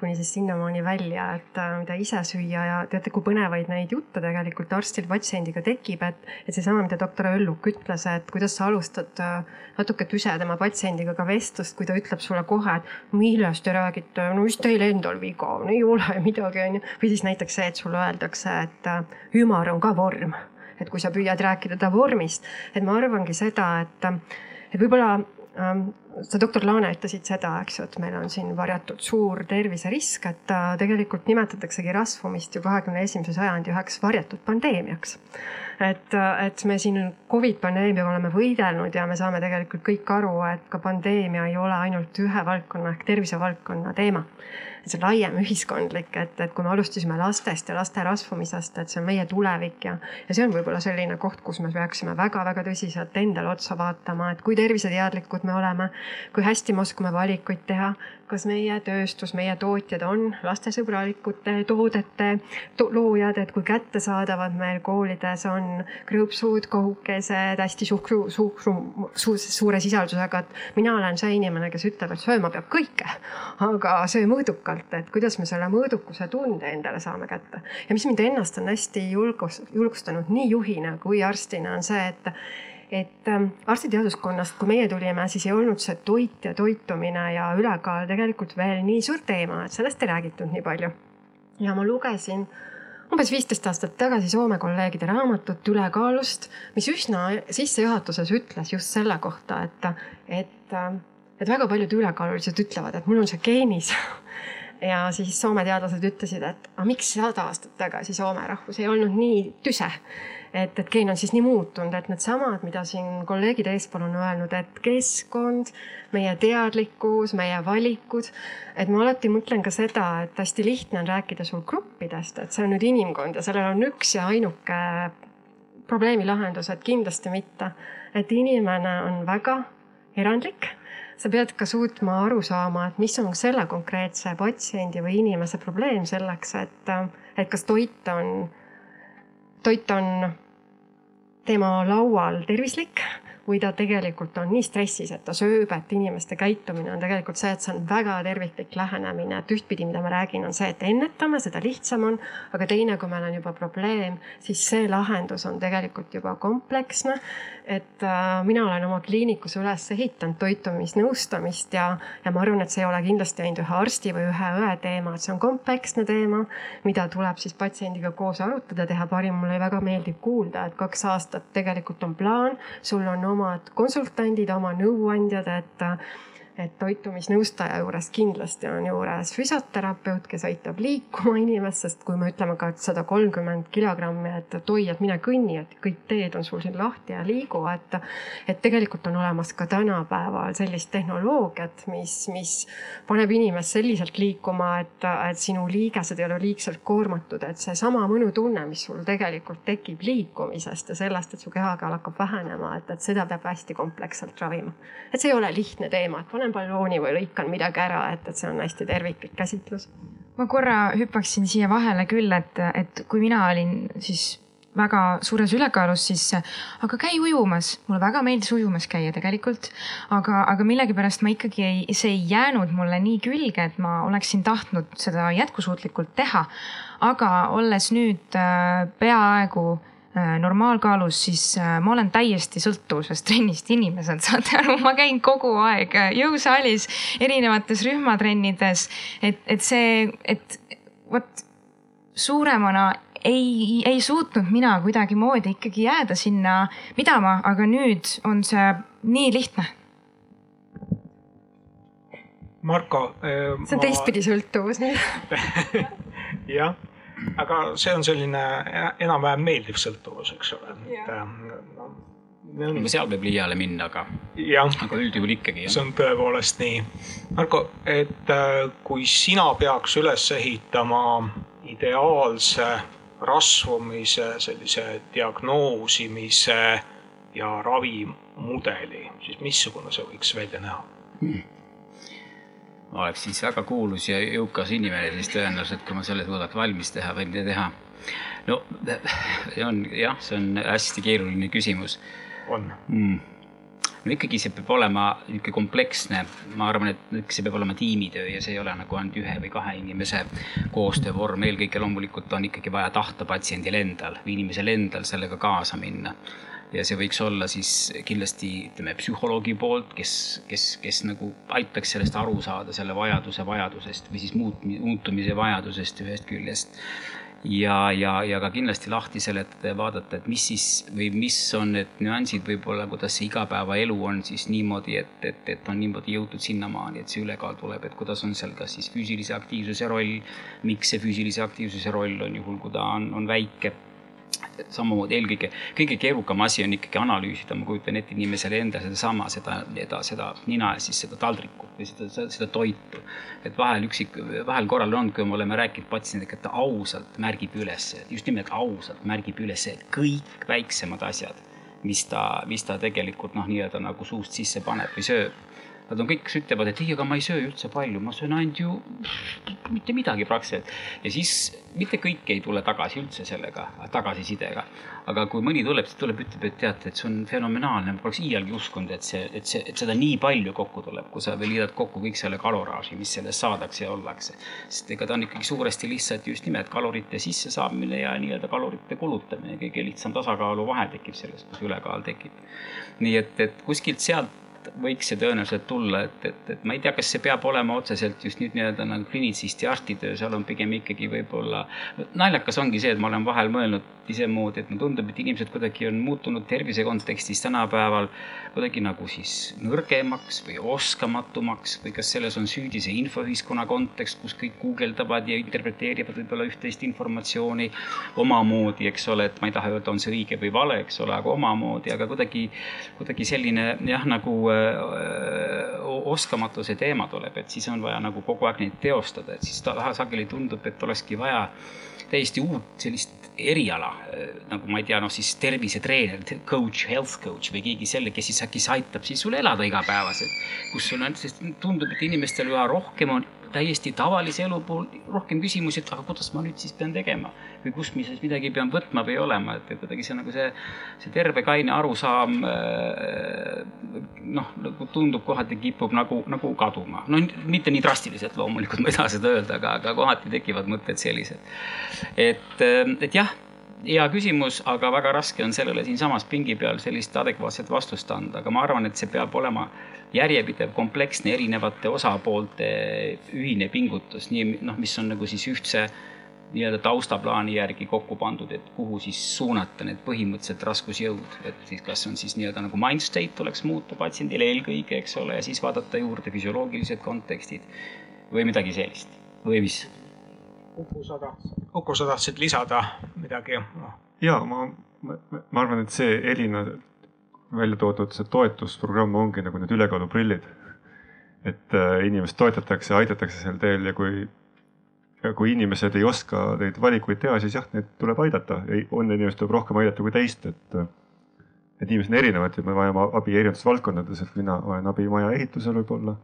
kuni siis sinnamaani välja, et äh, mida ise süüa ja teate, kui põnevaid neid jutte tegelikult arstil patsiendiga tekib, et, et seesama, mida doktor Ölluk ütles, et kuidas sa alustad äh, natuke tüse tema patsiendiga ka vestlust, kui ta ütleb sulle kohe, et millest te räägite, no mis teil endal viga on, ei ole midagi, onju. või siis näiteks see, et sulle öeldakse, et äh, ümar on ka vorm et kui sa püüad rääkida ta vormist, et ma arvangi seda, et, et võib-olla ähm, sa, doktor Laane, ütlesid seda, eks ju, et meil on siin varjatud suur terviserisk, et äh, tegelikult nimetataksegi rasvumist ju kahekümne esimese sajandi üheks varjatud pandeemiaks. et, äh, et me siin Covid pandeemiaga oleme võidelnud ja me saame tegelikult kõik aru, et ka pandeemia ei ole ainult ühe valdkonna ehk tervisevaldkonna teema see laiem ühiskondlik, et, et kui me alustasime lastest ja laste rasvumisest, et see on meie tulevik ja, ja see on võib-olla selline koht, kus me peaksime väga-väga tõsiselt endale otsa vaatama, et kui terviseteadlikud me oleme kui hästi me oskame valikuid teha, kas meie tööstus, meie tootjad on lastesõbralikute toodete to loojad, et kui kättesaadavad meil koolides on krõpsud, kohukesed, hästi suhkru, suhkru su, suure sisaldusega, et mina olen see inimene, kes ütleb, et sööma peab kõike, aga söö mõõdukalt, et kuidas me selle mõõdukuse tunde endale saame kätte. ja mis mind ennast on hästi julgus, julgustanud nii juhina kui arstina, on see, et et ähm, arstiteaduskonnast, kui meie tulime, siis ei olnud see toit ja toitumine ja ülekaal tegelikult veel nii suur teema, et sellest ei räägitud nii palju. ja ma lugesin umbes viisteist aastat tagasi Soome kolleegide raamatut ülekaalust, mis üsna sissejuhatuses ütles just selle kohta, et, et, et väga paljud ülekaalulised ütlevad, et mul on see geenis ja siis Soome teadlased ütlesid, et aga miks sada aastat tagasi Soome rahvus ei olnud nii tüse et, et geen on siis nii muutunud, et needsamad, mida siin kolleegid eespool on öelnud, et keskkond, meie teadlikkus, meie valikud. et ma alati mõtlen ka seda, et hästi lihtne on rääkida sul gruppidest, et see on nüüd inimkond ja sellel on üks ja ainuke probleemi lahendus, et kindlasti mitte. et inimene on väga erandlik sa pead ka suutma aru saama, et mis on selle konkreetse patsiendi või inimese probleem selleks, et, et kas toit on, toit on tema laual tervislik või ta tegelikult on nii stressis, et ta sööb, et inimeste käitumine on tegelikult see, et see on väga terviklik lähenemine, et ühtpidi, mida ma räägin, on see, et ennetame, seda lihtsam on. aga teine, kui meil on juba probleem, siis see lahendus on tegelikult juba kompleksne. et äh, mina olen oma kliinikus üles ehitanud toitumisnõustamist ja, ja ma arvan, et see ei ole kindlasti ainult ühe arsti või ühe õe teema, et see on kompleksne teema, mida tuleb siis patsiendiga koos arutada, teha parim. mulle väga meeldib kuulda, et kaks aastat tegelikult on plaan, sul on oma omad konsultandid, oma nõuandjad, et et toitumisnõustaja juures kindlasti on juures füsioterapeut, kes aitab liikuma inimest, sest kui me ütleme ka, et sada kolmkümmend kilogrammi, et, et oi, et mine kõnni, et kõik teed on sul siin lahti ja liigu, et. et tegelikult on olemas ka tänapäeval sellist tehnoloogiat, mis, mis paneb inimest selliselt liikuma, et, et sinu liigesed ei ole liigselt koormatud, et seesama mõnutunne, mis sul tegelikult tekib liikumisest ja sellest, et su kehakaal hakkab vähenema, et, et seda peab hästi kompleksselt ravima. et see ei ole lihtne teema, et pane panen ballooni või lõikan midagi ära, et, et see on hästi terviklik käsitlus. ma korra hüppaksin siia vahele küll, et, et kui mina olin siis väga suures ülekaalus, siis aga käi ujumas, mulle väga meeldis ujumas käia tegelikult. aga, aga millegipärast ma ikkagi ei, see ei jäänud mulle nii külge, et ma oleksin tahtnud seda jätkusuutlikult teha. aga olles nüüd äh, peaaegu Äh, normaalkaalus, siis äh, ma olen täiesti sõltuvuses trennist inimesed, saate aru, ma käin kogu aeg äh, jõusaalis, erinevates rühmatrennides. et, et see, et vot suuremana ei, ei suutnud mina kuidagimoodi ikkagi jääda sinna pidama, aga nüüd on see nii lihtne. Marko äh,. see on ma... teistpidi sõltuvus jah aga see on selline enam-vähem meeldiv sõltuvus, eks ole, et no, on... seal võib liiale minna, aga, aga üldjuhul ikkagi. see on tõepoolest nii. Marko, et äh, kui sina peaks üles ehitama ideaalse rasvumise, sellise diagnoosimise ja ravimudeli, siis missugune see võiks välja näha hmm.? Ma oleks siis väga kuulus ja jõukas inimene, siis tõenäoliselt, kui ma selle suudaks valmis teha, võin teha. no on jah, see on hästi keeruline küsimus. on mm.? no ikkagi see peab olema niisugune kompleksne, ma arvan, et see peab olema tiimitöö ja see ei ole nagu ainult ühe või kahe inimese koostöövorm, eelkõige loomulikult on ikkagi vaja tahta patsiendil endal või inimesel endal sellega kaasa minna ja see võiks olla siis kindlasti ütleme psühholoogi poolt, kes, kes, kes nagu aitaks sellest aru saada, selle vajaduse vajadusest või siis muut-, muutumise vajadusest ühest küljest. ja, ja, ja ka kindlasti lahti seletada ja vaadata, et mis siis või mis on need nüansid võib-olla, kuidas see igapäevaelu on siis niimoodi, et, et, et on niimoodi jõutud sinnamaani, et see ülekaal tuleb, et kuidas on seal kas siis füüsilise aktiivsuse roll, miks see füüsilise aktiivsuse roll on juhul, kui ta on, on väike samamoodi eelkõige, kõige keerukam asi on ikkagi analüüsida, ma kujutan ette inimesele endale sedasama, seda, seda, seda nina ja siis seda taldrikut või seda, seda, seda toitu. et vahel üksik, vahel korral on, kui me oleme rääkinud patsiendiga, et ta ausalt märgib üles, just nimelt ausalt märgib üles kõik väiksemad asjad, mis ta, mis ta tegelikult noh, nii-öelda nagu suust sisse paneb või sööb Nad on kõik, kes ütlevad, et ei, aga ma ei söö üldse palju, ma söön ainult ju mitte midagi praktiliselt. ja siis mitte kõik ei tule tagasi üldse sellega, tagasisidega. aga kui mõni tuleb, siis tuleb, ütleb, et teate, et see on fenomenaalne, ma poleks iialgi uskunud, et see, et see, et seda nii palju kokku tuleb, kui sa veel liidad kokku kõik selle kaloraaži, mis sellest saadakse ja ollakse. sest ega ta on ikkagi suuresti lihtsalt just nimelt kalorite sissesaamine ja nii-öelda kalorite kulutamine, kõige lihtsam tasakaaluvahe tekib sellest, kus ülekaal tekib. nii et, et kuskilt sealt võiks see tõenäoliselt tulla, et, et, et ma ei tea, kas see peab olema otseselt just nüüd nii-öelda nagu klinitsisti arstitöö, seal on pigem ikkagi võib-olla, naljakas ongi see, et ma olen vahel mõelnud isemoodi, et mulle tundub, et inimesed kuidagi on muutunud tervise kontekstis tänapäeval kuidagi nagu siis nõrgemaks või oskamatumaks või kas selles on süüdi see infoühiskonna kontekst, kus kõik guugeldavad ja interpreteerivad võib-olla üht-teist informatsiooni omamoodi, eks ole, et ma ei taha öelda, on see õige või vale, eks ole, aga omamoodi, aga kuidagi, kuidagi selline jah, nagu oskamatuse teema tuleb, et siis on vaja nagu kogu aeg neid teostada, et siis sageli tundub, et olekski vaja täiesti uut sellist eriala nagu ma ei tea, noh siis tervisetreener, coach, health coach või keegi selle, kes siis äkki aitab siis sul elada igapäevaselt. kus sul on, sest tundub, et inimestel üha rohkem on täiesti tavalise elu puhul rohkem küsimusi, et aga kuidas ma nüüd siis pean tegema või kust ma siis midagi pean võtma või olema, et kuidagi see nagu see, see terve kaine arusaam noh, nagu tundub kohati kipub nagu, nagu kaduma. no mitte nii drastiliselt loomulikult, ma ei taha seda öelda, aga, aga kohati tekivad mõtted sellised. et, et jah hea küsimus, aga väga raske on sellele siinsamas pingi peal sellist adekvaatset vastust anda, aga ma arvan, et see peab olema järjepidev, kompleksne, erinevate osapoolte ühine pingutus, nii noh, mis on nagu siis ühtse nii-öelda taustaplaani järgi kokku pandud, et kuhu siis suunata need põhimõttelised raskusjõud, et siis kas on siis nii-öelda nagu mind state tuleks muuta patsiendile eelkõige, eks ole, ja siis vaadata juurde füsioloogilised kontekstid või midagi sellist. Või mis? Uku, sa tahtsid, Uku, sa tahtsid lisada midagi? Ja ma, ma, ma arvan, et see Elina välja toodud see toetusprogramm ongi nagu need ülekaaluprillid. et äh, inimest toetatakse, aidatakse sel teel ja kui, kui inimesed ei oska neid valikuid teha, siis jah, neid tuleb aidata. on inimest tuleb rohkem aidata kui teist, et, et inimesed on erinevad ja me vajame abi erinevates valdkondades, et mina vajan abi maja ehitusel võib-olla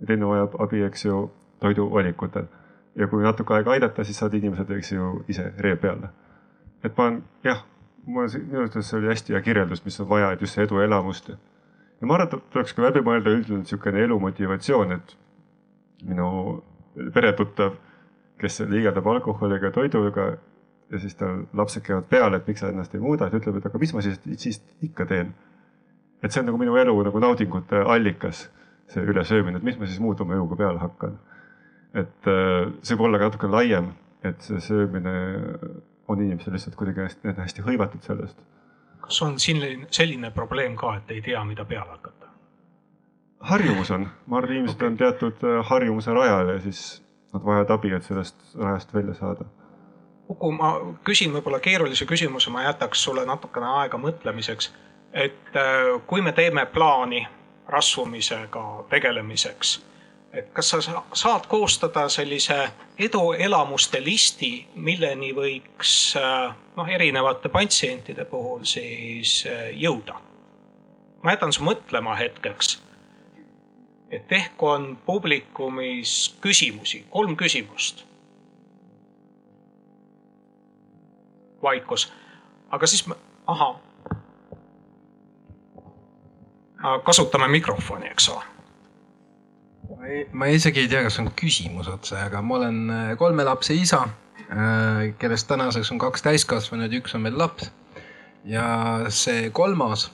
ja teine vajab abi, eks ju, toiduvalikutel ja kui natuke aega aidata, siis saavad inimesed, eks ju, ise ree peale. et ma olen jah, mul minu arvates see oli hästi hea kirjeldus, mis on vaja, et just see eduelamust. ja ma arvan, et tuleks ka läbi mõelda üldine niisugune elumotivatsioon, et minu peretuttav, kes liigendab alkoholiga ja toiduga ja siis tal lapsed käivad peale, et miks sa ennast ei muuda, et ütleb, et aga mis ma siis, siis ikka teen. et see on nagu minu elu nagu naudingute allikas, see ülesöömine, et mis ma siis muud oma eluga peale hakkan et äh, see võib olla ka natuke laiem, et see söömine on inimestel lihtsalt kuidagi hästi, hästi hõivatud sellest. kas on selline, selline probleem ka, et ei tea, mida peale hakata? harjumus on, ma arvan, inimesed okay. on teatud äh, harjumuse rajal ja siis nad vajavad abi, et sellest rajast välja saada. Uku, ma küsin võib-olla keerulise küsimuse, ma jätaks sulle natukene aega mõtlemiseks. et äh, kui me teeme plaani rasvumisega tegelemiseks et kas sa saad koostada sellise eduelamuste listi, milleni võiks noh, erinevate patsientide puhul siis eh, jõuda? ma jätan su mõtlema hetkeks. et ehk on publikumis küsimusi, kolm küsimust. vaikus, aga siis, ahah. kasutame mikrofoni, eks ole ma isegi ei tea, kas on küsimus otse, aga ma olen äh, kolme lapse isa, äh, kellest tänaseks on kaks täiskasvanut, üks on veel laps. ja see kolmas,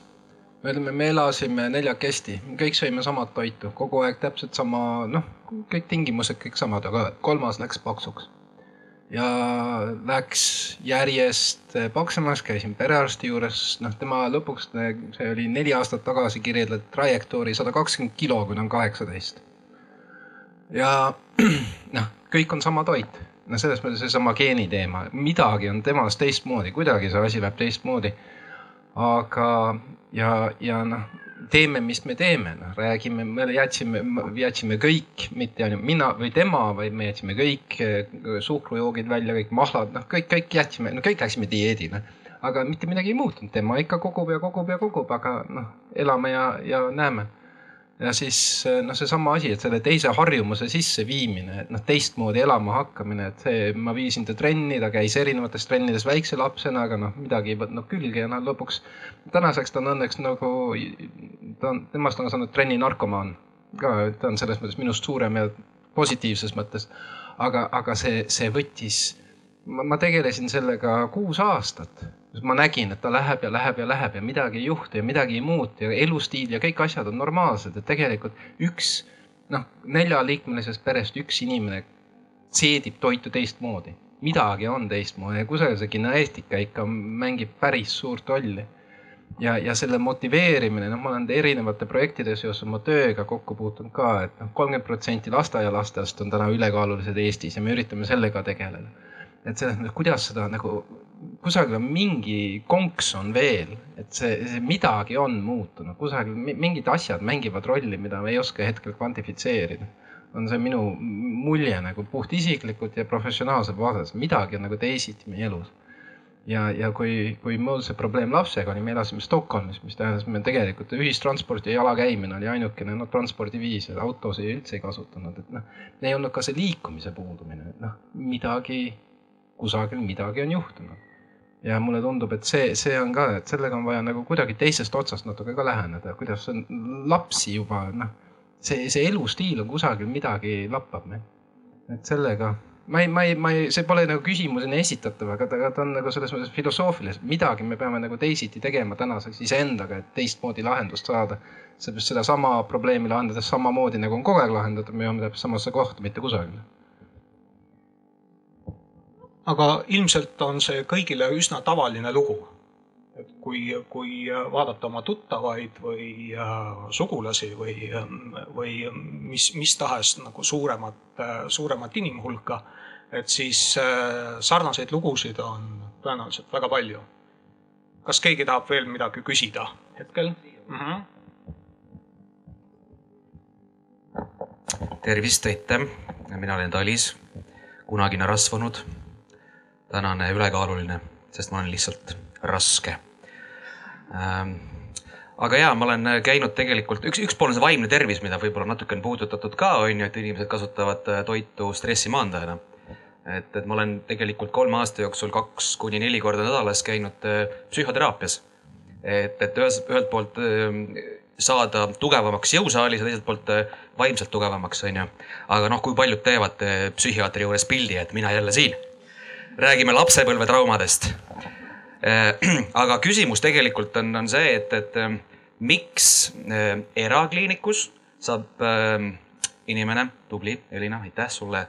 me ütleme, me elasime neljakesti, kõik sõime samat toitu, kogu aeg täpselt sama, noh, kõik tingimused kõik samad, aga kolmas läks paksuks. ja läks järjest paksemaks, käisin perearsti juures, noh, tema lõpuks, see oli neli aastat tagasi kirjeldatud trajektoori sada kakskümmend kilo, kui ta on kaheksateist ja noh, kõik on sama toit, no selles mõttes seesama geeni teema, midagi on temas teistmoodi, kuidagi see asi läheb teistmoodi. aga, ja, ja noh, teeme, mis me teeme, noh räägime, me jätsime, jätsime kõik, mitte ainult mina või tema, vaid me jätsime kõik suhkrujoogid välja, kõik mahlad, noh, kõik, kõik jätsime, no kõik läksime dieedile. aga mitte midagi ei muutunud, tema ikka kogub ja kogub ja kogub, aga noh, elame ja, ja näeme ja siis noh, seesama asi, et selle teise harjumuse sisseviimine, et noh, teistmoodi elama hakkamine, et see, ma viisin ta trenni, ta käis erinevates trennides väikse lapsena, aga noh, midagi ei võtnud külge ja noh, lõpuks tänaseks ta on õnneks nagu, ta on, temast on saanud trenni narkomaan ka, ta on selles mõttes minust suurem ja positiivses mõttes. aga, aga see, see võttis, ma tegelesin sellega kuus aastat. Ma nägin, et ta läheb ja läheb ja läheb ja midagi ei juhtu ja midagi ei muutu ja elustiil ja kõik asjad on normaalsed, et tegelikult üks noh, neljaliikmelisest perest üks inimene seedib toitu teistmoodi, midagi on teistmoodi ja kusagil see geneetika ikka mängib päris suurt rolli. ja, ja selle motiveerimine, noh, ma olen erinevate projektide seoses oma tööga kokku puutunud ka, et noh, kolmkümmend protsenti lasteaialastest on täna ülekaalulised Eestis ja me üritame sellega tegeleda et selles mõttes, kuidas seda nagu, kusagil on mingi konks on veel, et see, see midagi on muutunud, kusagil mingid asjad mängivad rolli, mida me ei oska hetkel kvantifitseerida. on see minu mulje nagu puhtisiklikult ja professionaalses vaates, midagi on nagu teisiti meie elus. ja, ja kui, kui mul see probleem lapsega oli, me elasime Stockholmis, mis tähendas, me tegelikult ühistransport ja jalakäimine oli ainukene noh, transpordiviis, autosid üldse ei kasutanud, et noh, ei olnud ka see liikumise puudumine, et noh, midagi kusagil midagi on juhtunud. ja mulle tundub, et see, see on ka, et sellega on vaja nagu kuidagi teisest otsast natuke ka läheneda, kuidas on lapsi juba noh, see, see elustiil on kusagil midagi lappab meil. et sellega ma ei, ma ei, ma ei, see pole nagu küsimusena esitatav, aga ta, ta on nagu selles mõttes filosoofiline, midagi me peame nagu teisiti tegema tänaseks iseendaga, et teistmoodi lahendust saada. seepärast sedasama probleemi lahendades samamoodi nagu on kogu aeg lahendatud, me jõuame täpselt samasse kohta, mitte kusagile aga ilmselt on see kõigile üsna tavaline lugu. et kui, kui vaadata oma tuttavaid või äh, sugulasi või, või mis, mis tahes nagu suuremat, suuremat inimhulka, et siis äh, sarnaseid lugusid on tõenäoliselt väga palju. kas keegi tahab veel midagi küsida hetkel mm? -hmm. tervist, aitäh, mina olen Talis, kunagine rasvunud tänane ülekaaluline, sest ma olen lihtsalt raske ähm, aga ja ma olen käinud tegelikult, üks, üks pool on see vaimne tervis, mida võib-olla natuke on puudutatud ka, on ju, et inimesed kasutavad äh, toitu stressi maandajana. et, et ma olen tegelikult kolme aasta jooksul kaks kuni neli korda nädalas käinud äh, psühhoteraapias. et, et ühes, ühelt poolt äh, saada tugevamaks jõusaalis ja teiselt poolt vaimselt tugevamaks, on ju. aga noh, kui paljud teevad psühhiaatri juures pildi, et mina jälle siin räägime lapsepõlvetraumadest. Äh, aga küsimus tegelikult on, on see, et, et äh, miks äh, erakliinikus saab inimene, tubli Elina, aitäh sulle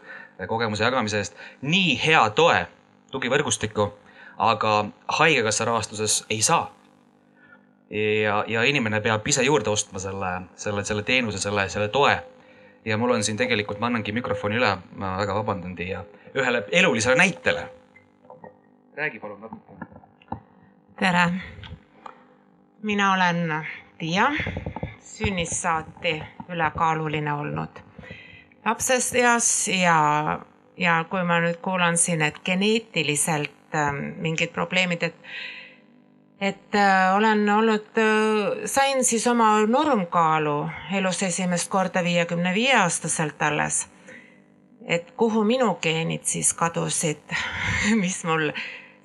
kogemuse jagamise eest, nii hea toe, tugivõrgustikku, aga haigekassa rahastuses ei saa. ja, ja inimene peab ise juurde ostma selle, selle, selle teenuse, selle, selle toe. ja mul on siin tegelikult, ma annangi mikrofoni üle, ma väga vabandan teie ühele elulisele näitele räägi palun natuke. tere, mina olen Tiia, sünnist saati ülekaaluline olnud lapsest eas ja, ja kui ma nüüd kuulan siin, et geneetiliselt äh, mingid probleemid, et et äh, olen olnud äh,, sain siis oma normkaalu elus esimest korda viiekümne viie aastaselt alles. et kuhu minu geenid siis kadusid mis mul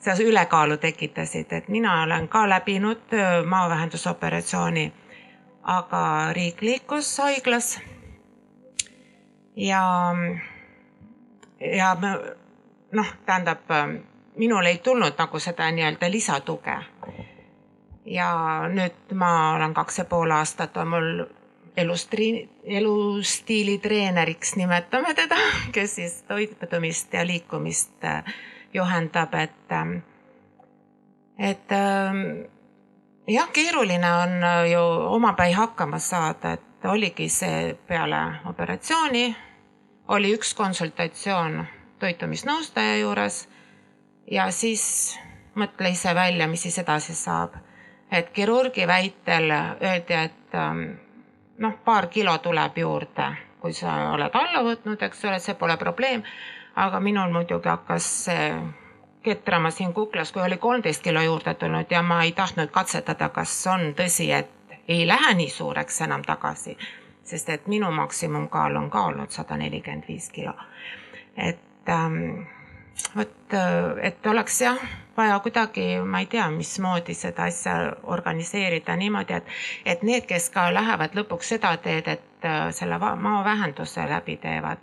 seda ülekaalu tekitasid, et mina olen ka läbinud maavähendusoperatsiooni, aga riiklikus haiglas. ja, ja noh, tähendab minul ei tulnud nagu seda nii-öelda lisatuge. ja nüüd ma olen kaks ja pool aastat on mul elustri-, elustiili treeneriks, nimetame teda, kes siis toitumist ja liikumist äh, juhendab, et, ähm, et ähm, jah, keeruline on ju omapäi hakkama saada, et oligi see peale operatsiooni, oli üks konsultatsioon toitumisnõustaja juures ja siis mõtle ise välja, mis siis edasi saab. et kirurgi väitel öeldi, et ähm, noh, paar kilo tuleb juurde, kui sa oled alla võtnud, eks ole, see pole probleem aga minul muidugi hakkas ketrama siin kuklas, kui oli kolmteist kilo juurde tulnud ja ma ei tahtnud katsetada, kas on tõsi, et ei lähe nii suureks enam tagasi. sest et minu maksimumkaal on ka olnud sada nelikümmend viis kilo. et ähm, vot, et oleks jah, vaja kuidagi, ma ei tea, mismoodi seda asja organiseerida niimoodi, et, et need, kes ka lähevad lõpuks seda teed, et äh, selle maavähenduse läbi teevad,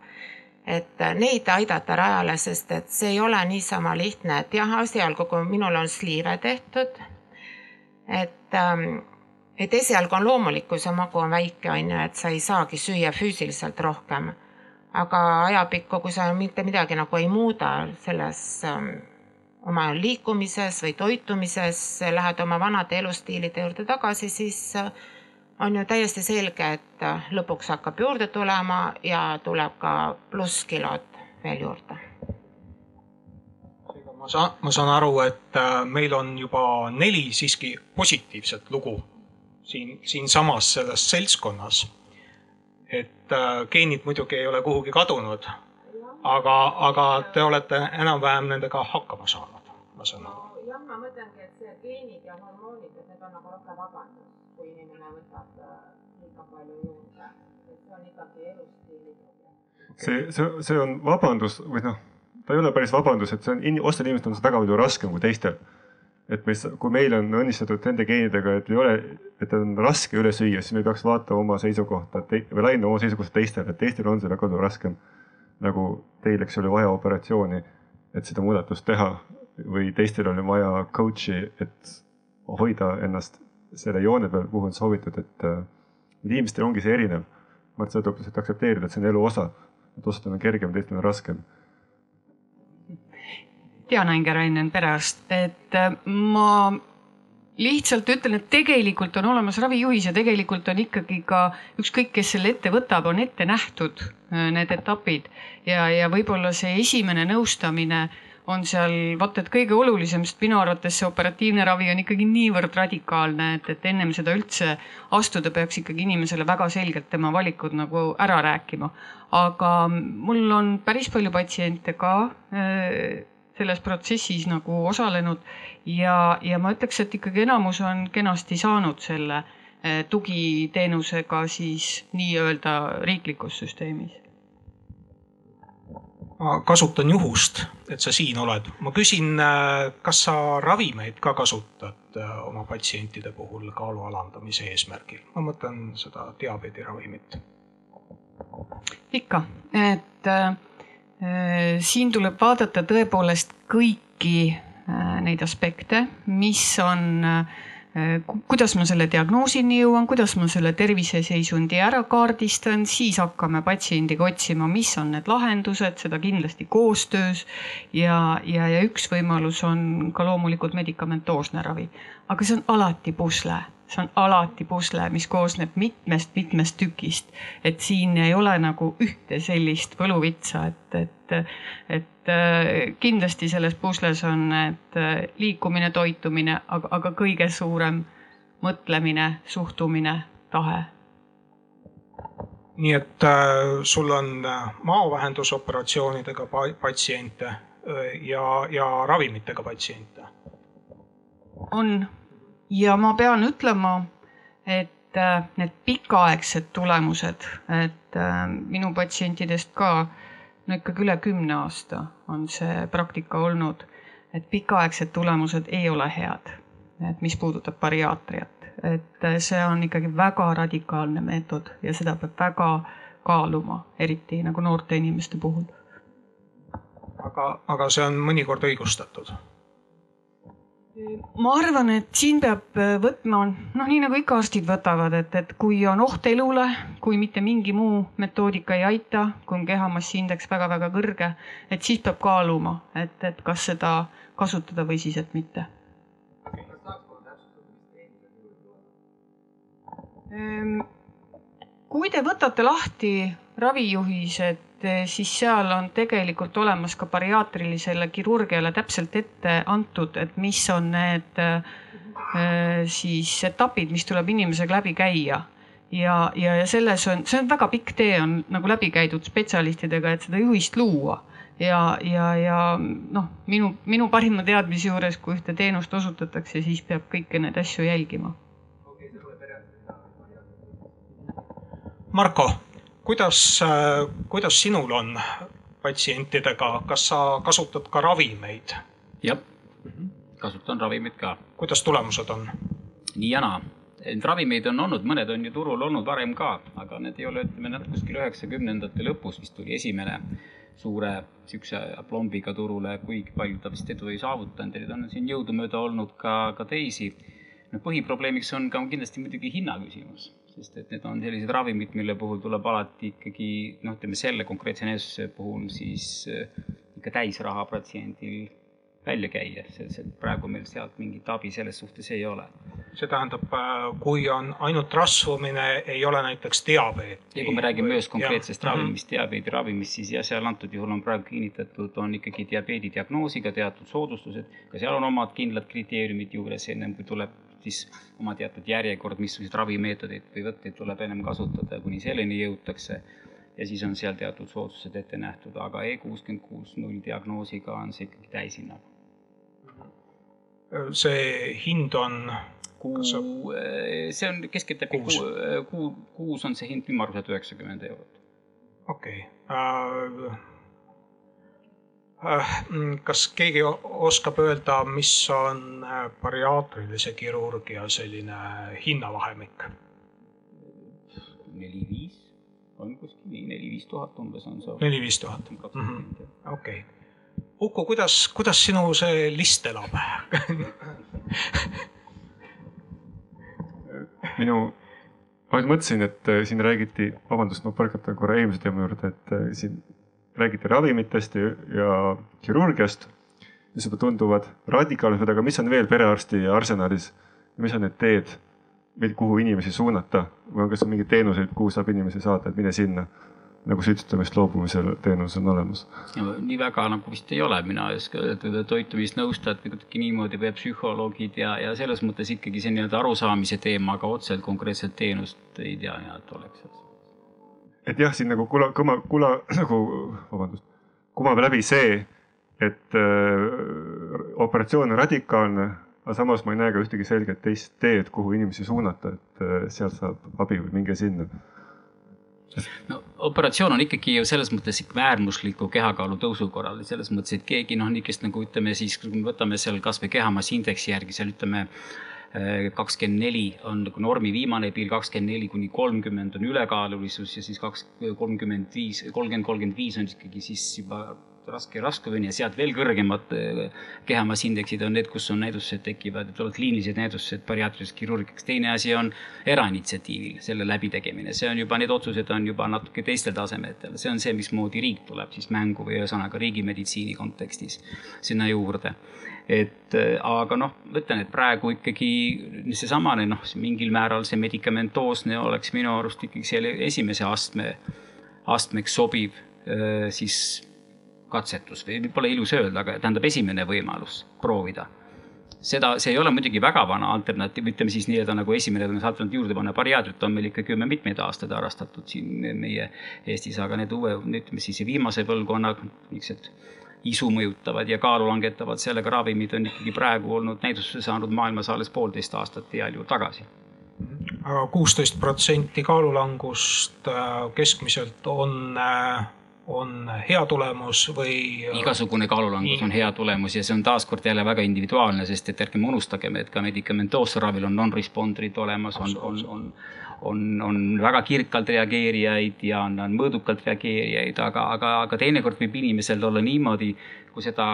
et neid aidata rajale, sest et see ei ole niisama lihtne, et jah, esialgu, kui minul on sliive tehtud, et ähm, et esialgu on loomulik, kui see magu on väike, on ju, et sa ei saagi süüa füüsiliselt rohkem. aga ajapikku, kui sa mitte midagi nagu ei muuda selles ähm, oma liikumises või toitumises, lähed oma vanade elustiilide juurde tagasi, siis äh, on ju täiesti selge, et äh, lõpuks hakkab juurde tulema ja tuleb ka plusskilod veel juurde ma saan, ma saan aru, et äh, meil on juba neli siiski positiivset lugu siin, siinsamas selles seltskonnas. et äh, geenid muidugi ei ole kuhugi kadunud, aga, aga te olete enam-vähem nendega hakkama saanud, ma saan aru. jah, ma mõtlengi, et see geenid ja hormoonid, et need on nagu rohkem vabandus, kui inimene võtab äh, liiga palju juurde. et see on ikkagi elustiili probleem. see, see, see on vabandus või noh, ta ei ole päris vabandus, et see on, ostal inimestel on see väga palju raskem kui teistel et me, kui meil on õnnistatud nende geenidega, et ei ole, et on raske üle süüa, siis me peaks vaatama oma seisukohta või laiendama oma seisukohta teistele, et teistel on see väga palju raskem. nagu teil, eks ole, vaja operatsiooni, et seda muudatust teha või teistel oli vaja coach'i, et hoida ennast selle joone peal, kuhu on soovitud, et äh, inimestel ongi see erinev. ma arvan, et seda tuleb lihtsalt aktsepteerida, et see on elu osa, et osadel on kergem, teistel on raskem. Diana Ingerainen perearst, et äh, ma lihtsalt ütlen, et tegelikult on olemas ravijuhis ja tegelikult on ikkagi ka ükskõik, kes selle ette võtab, on ette nähtud äh, need etapid. Ja, ja võib-olla see esimene nõustamine on seal vaata et kõige olulisem, sest minu arvates see operatiivne ravi on ikkagi niivõrd radikaalne, et, et ennem seda üldse astuda, peaks ikkagi inimesele väga selgelt tema valikud nagu ära rääkima. aga mul on päris palju patsiente ka äh, selles protsessis nagu osalenud ja, ja ma ütleks, et ikkagi enamus on kenasti saanud selle eh, tugiteenusega siis nii-öelda riiklikus süsteemis ma kasutan juhust, et sa siin oled. ma küsin, eh, kas sa ravimeid ka kasutad eh, oma patsientide puhul kaalu alandamise eesmärgil? ma mõtlen seda diabeediravimit. ikka, et äh, Äh, siin tuleb vaadata tõepoolest kõiki äh, neid aspekte, mis on, äh, kuidas ma selle diagnoosini jõuan, kuidas ma selle terviseseisundi ära kaardistan, siis hakkame patsiendiga otsima, mis on need lahendused, seda kindlasti koostöös. ja, ja, ja üks võimalus on ka loomulikult medikamentoosne ravi, aga see on alati pusle see on alati pusle, mis koosneb mitmest-mitmest tükist. et siin ei ole nagu ühte sellist võluvitsa, et, et, et äh, kindlasti selles pusles on need äh, liikumine, toitumine, aga, aga kõige suurem mõtlemine, suhtumine, tahe. nii et äh, sul on äh, maovähendusoperatsioonidega patsiente ja, ja ravimitega patsiente? on ja ma pean ütlema, et äh, need pikaaegsed tulemused, et äh, minu patsientidest ka no ikkagi üle kümne aasta on see praktika olnud, et pikaaegsed tulemused ei ole head, et mis puudutab bariaatriat, et äh, see on ikkagi väga radikaalne meetod ja seda peab väga kaaluma, eriti nagu noorte inimeste puhul. aga, aga see on mõnikord õigustatud ma arvan, et siin peab äh, võtma, noh, nii nagu ikka arstid võtavad, et, et kui on oht elule, kui mitte mingi muu metoodika ei aita, kui on kehamassi-indeks väga-väga kõrge, et siis peab kaaluma, et, et kas seda kasutada või siis, et mitte. Ehm, kui te võtate lahti ravijuhised Eh, siis seal on tegelikult olemas ka bariaatrilisele kirurgiale täpselt ette antud, et mis on need eh, siis etapid, mis tuleb inimesega läbi käia. ja, ja, ja selles on, see on väga pikk tee on nagu läbi käidud spetsialistidega, et seda juhist luua ja, ja, ja noh, minu, minu parima teadmise juures, kui ühte teenust osutatakse, siis peab kõiki neid asju jälgima Marko, kuidas, kuidas sinul on patsientidega, kas sa kasutad ka ravimeid? jah, kasutan ravimeid ka. kuidas tulemused on? nii ja naa Neid ravimeid on olnud, mõned on ju turul olnud varem ka, aga need ei ole, ütleme nad kuskil üheksakümnendate lõpus vist tuli esimene suure siukse plombiga turule, kuigi palju ta vist edu ei saavutanud ja neid on siin jõudumööda olnud ka, ka teisi. no põhiprobleemiks on ka kindlasti muidugi hinna küsimus, sest et need on sellised ravimid, mille puhul tuleb alati ikkagi noh, ütleme selle konkreetse näituse puhul siis ikka täisraha patsiendil välja käia, sest praegu meil sealt mingit abi selles suhtes ei ole. see tähendab, äh, kui on ainult rasvumine, ei ole näiteks diabeeti. ja kui me räägime ühest konkreetsest ja. Mhm. ravimist, diabeedi ravimist, siis jah, seal antud juhul on praegu kinnitatud, on ikkagi diabeedi diagnoosiga teatud soodustused, ka seal on omad kindlad kriteeriumid juures, ennem kui tuleb siis oma teatud järjekord, missuguseid ravimeetodeid või võtteid tuleb ennem kasutada kuni selleni jõutakse ja siis on seal teatud soodustused ette nähtud, aga E kuuskümmend kuus null diagnoosiga on see ikkagi täishinnaga see hind on? kuu, see on keskeltläbi kuus, kuu, kuus on see hind ümmarguselt üheksakümmend eurot. okei okay. uh,. Uh, kas keegi oskab öelda, mis on äh, bariaatrilise kirurgia selline hinnavahemik? neli-viis, on kuskil nii, neli-viis tuhat umbes on see. neli-viis tuhat, mhm. okei Uku, kuidas, kuidas sinu see list elab minu, ma mõtlesin, et äh, siin räägiti, vabandust, ma põrgatan korra eelmise teema juurde, et äh, siin räägiti ravimitest ja, ja kirurgiast, mis juba tunduvad radikaalsed, aga mis on veel perearsti arsenalis? mis on need teed, kuhu inimesi suunata või kas on mingeid teenuseid, kuhu saab inimesi saada, et mine sinna nagu süstitamist loobumisel teenus on olemas? nii väga nagu vist ei ole, mina ei oska öelda, toitumisnõustajad kuidagi niimoodi või psühholoogid ja, ja selles mõttes ikkagi see nii-öelda arusaamise teema, aga otseselt konkreetselt teenust ei tea ja et oleks. Et jah, siin nagu kula, kõma, kula nagu, vabandust, kumab läbi see, et äh, operatsioon on radikaalne, aga samas ma ei näe ka ühtegi selget teist teed, kuhu inimesi suunata, et äh, sealt saab abi või minge sinna. No operatsioon on ikkagi ju selles mõttes äärmusliku kehakaalu tõusu korral, selles mõttes, et keegi noh, nii kes nagu ütleme siis, kui me võtame seal kasvõi kehamassi-indeksi järgi seal ütleme kakskümmend neli on nagu normi viimane piir, kakskümmend neli kuni kolmkümmend on ülekaalulisus ja siis kaks, kolmkümmend viis, kolmkümmend, kolmkümmend viis on ikkagi siis juba raske raskuseni ja sealt veel kõrgemad äh, kehamassindeksid on need, kus on näidustused tekivad, et tulevad kliinilised näidustused bariaatriliseks kirurgiaks. teine asi on erainitsiatiivil selle läbitegemine, see on juba, need otsused on juba natuke teistel tasemetel, see on see, mismoodi riik tuleb siis mängu või ühesõnaga riigimeditsiini kontekstis sinna juurde et äh, aga noh, ma ütlen, et praegu ikkagi seesamane noh, mingil määral see medikamentoosne oleks minu arust ikkagi selle esimese astme, astmeks sobiv äh, siis katsetus või pole ilus öelda, aga tähendab esimene võimalus proovida. seda, see ei ole muidugi väga vana alternatiiv, ütleme siis nii-öelda nagu esimene alternatiiv juurde panna, bariaatrit on meil ikkagi juba mitmeid aastaid harrastatud siin meie Eestis, aga need uue, ütleme siis viimase põlvkonna niisugused isu mõjutavad ja kaalu langetavad sellega ravimid on ikkagi praegu olnud näidusse saanud maailmas alles poolteist aastat heal juhul tagasi aga kuusteist protsenti kaalulangust äh, keskmiselt on äh, on hea tulemus või? igasugune kaalulangus on hea tulemus ja see on taaskord jälle väga individuaalne, sest et ärgem unustagem, et ka medikamentoossel ravil on non-responder'id olemas, on, on, on, on, on väga kirkalt reageerijaid ja on, on mõõdukalt reageerijaid, aga, aga, aga teinekord võib inimesel olla niimoodi, kui seda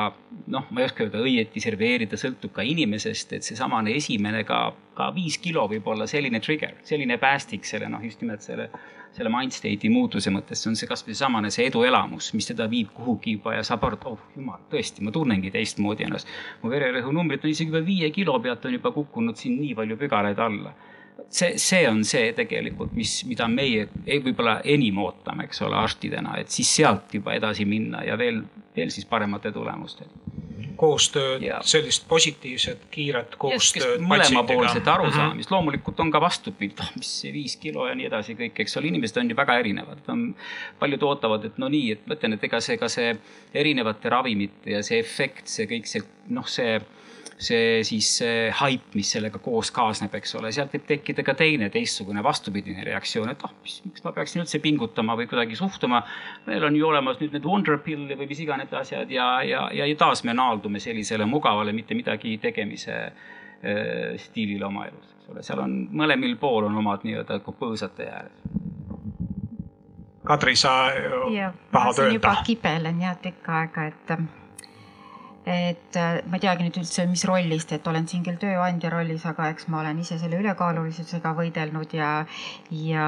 noh, ma ei oska öelda, õieti serveerida, sõltub ka inimesest, et seesamane esimene ka, ka viis kilo võib olla selline trigger, selline päästik selle noh, just nimelt selle selle mind state'i muutuse mõttes, see on see kasvõi seesamane see eduelamus, mis teda viib kuhugi juba ja saab aru, et oh jumal, tõesti, ma tunnengi teistmoodi ennast. mu vererõhunumbrid on isegi juba viie kilo pealt on juba kukkunud siin nii palju pügalaid alla. See, see on see tegelikult, mis, mida meie võib-olla enim ootame, eks ole, arstidena, et siis sealt juba edasi minna ja veel, veel siis paremate tulemusteni koostööd, sellist positiivset, kiiret koostööd. mõlemapoolset arusaamist, loomulikult on ka vastupidi, ah, mis see viis kilo ja nii edasi kõik, eks ole, inimesed on ju väga erinevad. paljud ootavad, et no nii, et ma ütlen, et ega see ka see erinevate ravimite ja see efekt, see kõik see noh, see see siis see haip, mis sellega koos kaasneb, eks ole, sealt võib tekkida ka teine teistsugune vastupidine reaktsioon, et ah oh,, miks ma peaksin üldse pingutama või kuidagi suhtuma. meil on ju olemas nüüd need wonder pill või mis iganes asjad ja, ja, ja taas me naaldume sellisele mugavale mitte midagi tegemise äh, stiilile oma elus, eks ole, seal on mõlemil pool on omad nii-öelda põõsate ääres. Kadri, sa ja, tahad öelda? juba kibelen jah tükk aega, et et äh, ma ei teagi nüüd üldse, mis rollist, et olen siin küll tööandja rollis, aga eks ma olen ise selle ülekaalulisusega võidelnud ja, ja,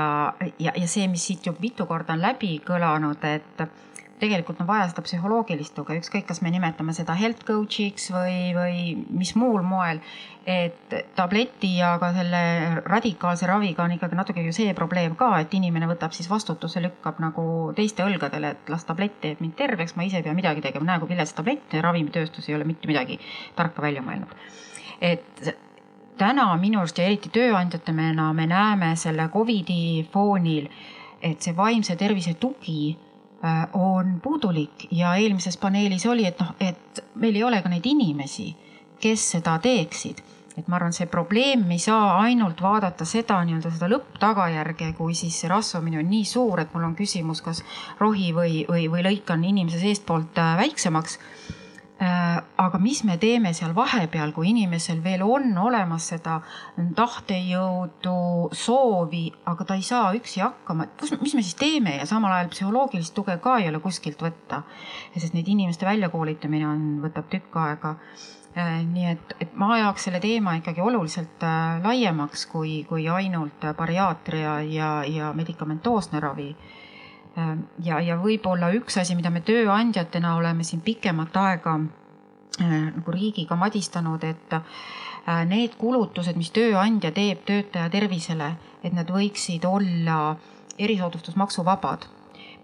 ja, ja see, mis siit juba mitu korda on läbi kõlanud, et tegelikult on vaja seda psühholoogilist tuge, ükskõik, kas me nimetame seda health coach'iks või, või mis muul moel. et tableti ja ka selle radikaalse raviga on ikkagi natuke ju see probleem ka, et inimene võtab siis vastutuse, lükkab nagu teiste õlgadele, et las tablett teeb mind terveks, ma ise ei pea midagi tegema, näe kui vilets tablett ravimitööstus ei ole mitte midagi tarka välja mõelnud. et täna minu arust ja eriti tööandjatena me näeme selle Covidi foonil, et see vaimse tervise tugi on puudulik ja eelmises paneelis oli, et noh, et meil ei ole ka neid inimesi, kes seda teeksid. et ma arvan, see probleem, me ei saa ainult vaadata seda nii-öelda seda lõpptagajärge, kui siis see rasvumine on nii suur, et mul on küsimus, kas rohi või, või, või lõikan inimese seestpoolt äh, väiksemaks Äh, aga mis me teeme seal vahepeal, kui inimesel veel on olemas seda tahtejõudu, soovi, aga ta ei saa üksi hakkama, et kus, mis me siis teeme ja samal ajal psühholoogilist tuge ka ei ole kuskilt võtta. sest neid inimeste väljakoolitamine on, võtab tükk aega. Äh, nii et, et ma ajaks selle teema ikkagi oluliselt äh, laiemaks kui, kui ainult bariaatria ja, ja medikamentoosne ravi Äh, ja, ja võib-olla üks asi, mida me tööandjatena oleme siin pikemat aega äh, nagu riigiga madistanud, et äh, need kulutused, mis tööandja teeb töötaja tervisele, et need võiksid olla erisoodustusmaksuvabad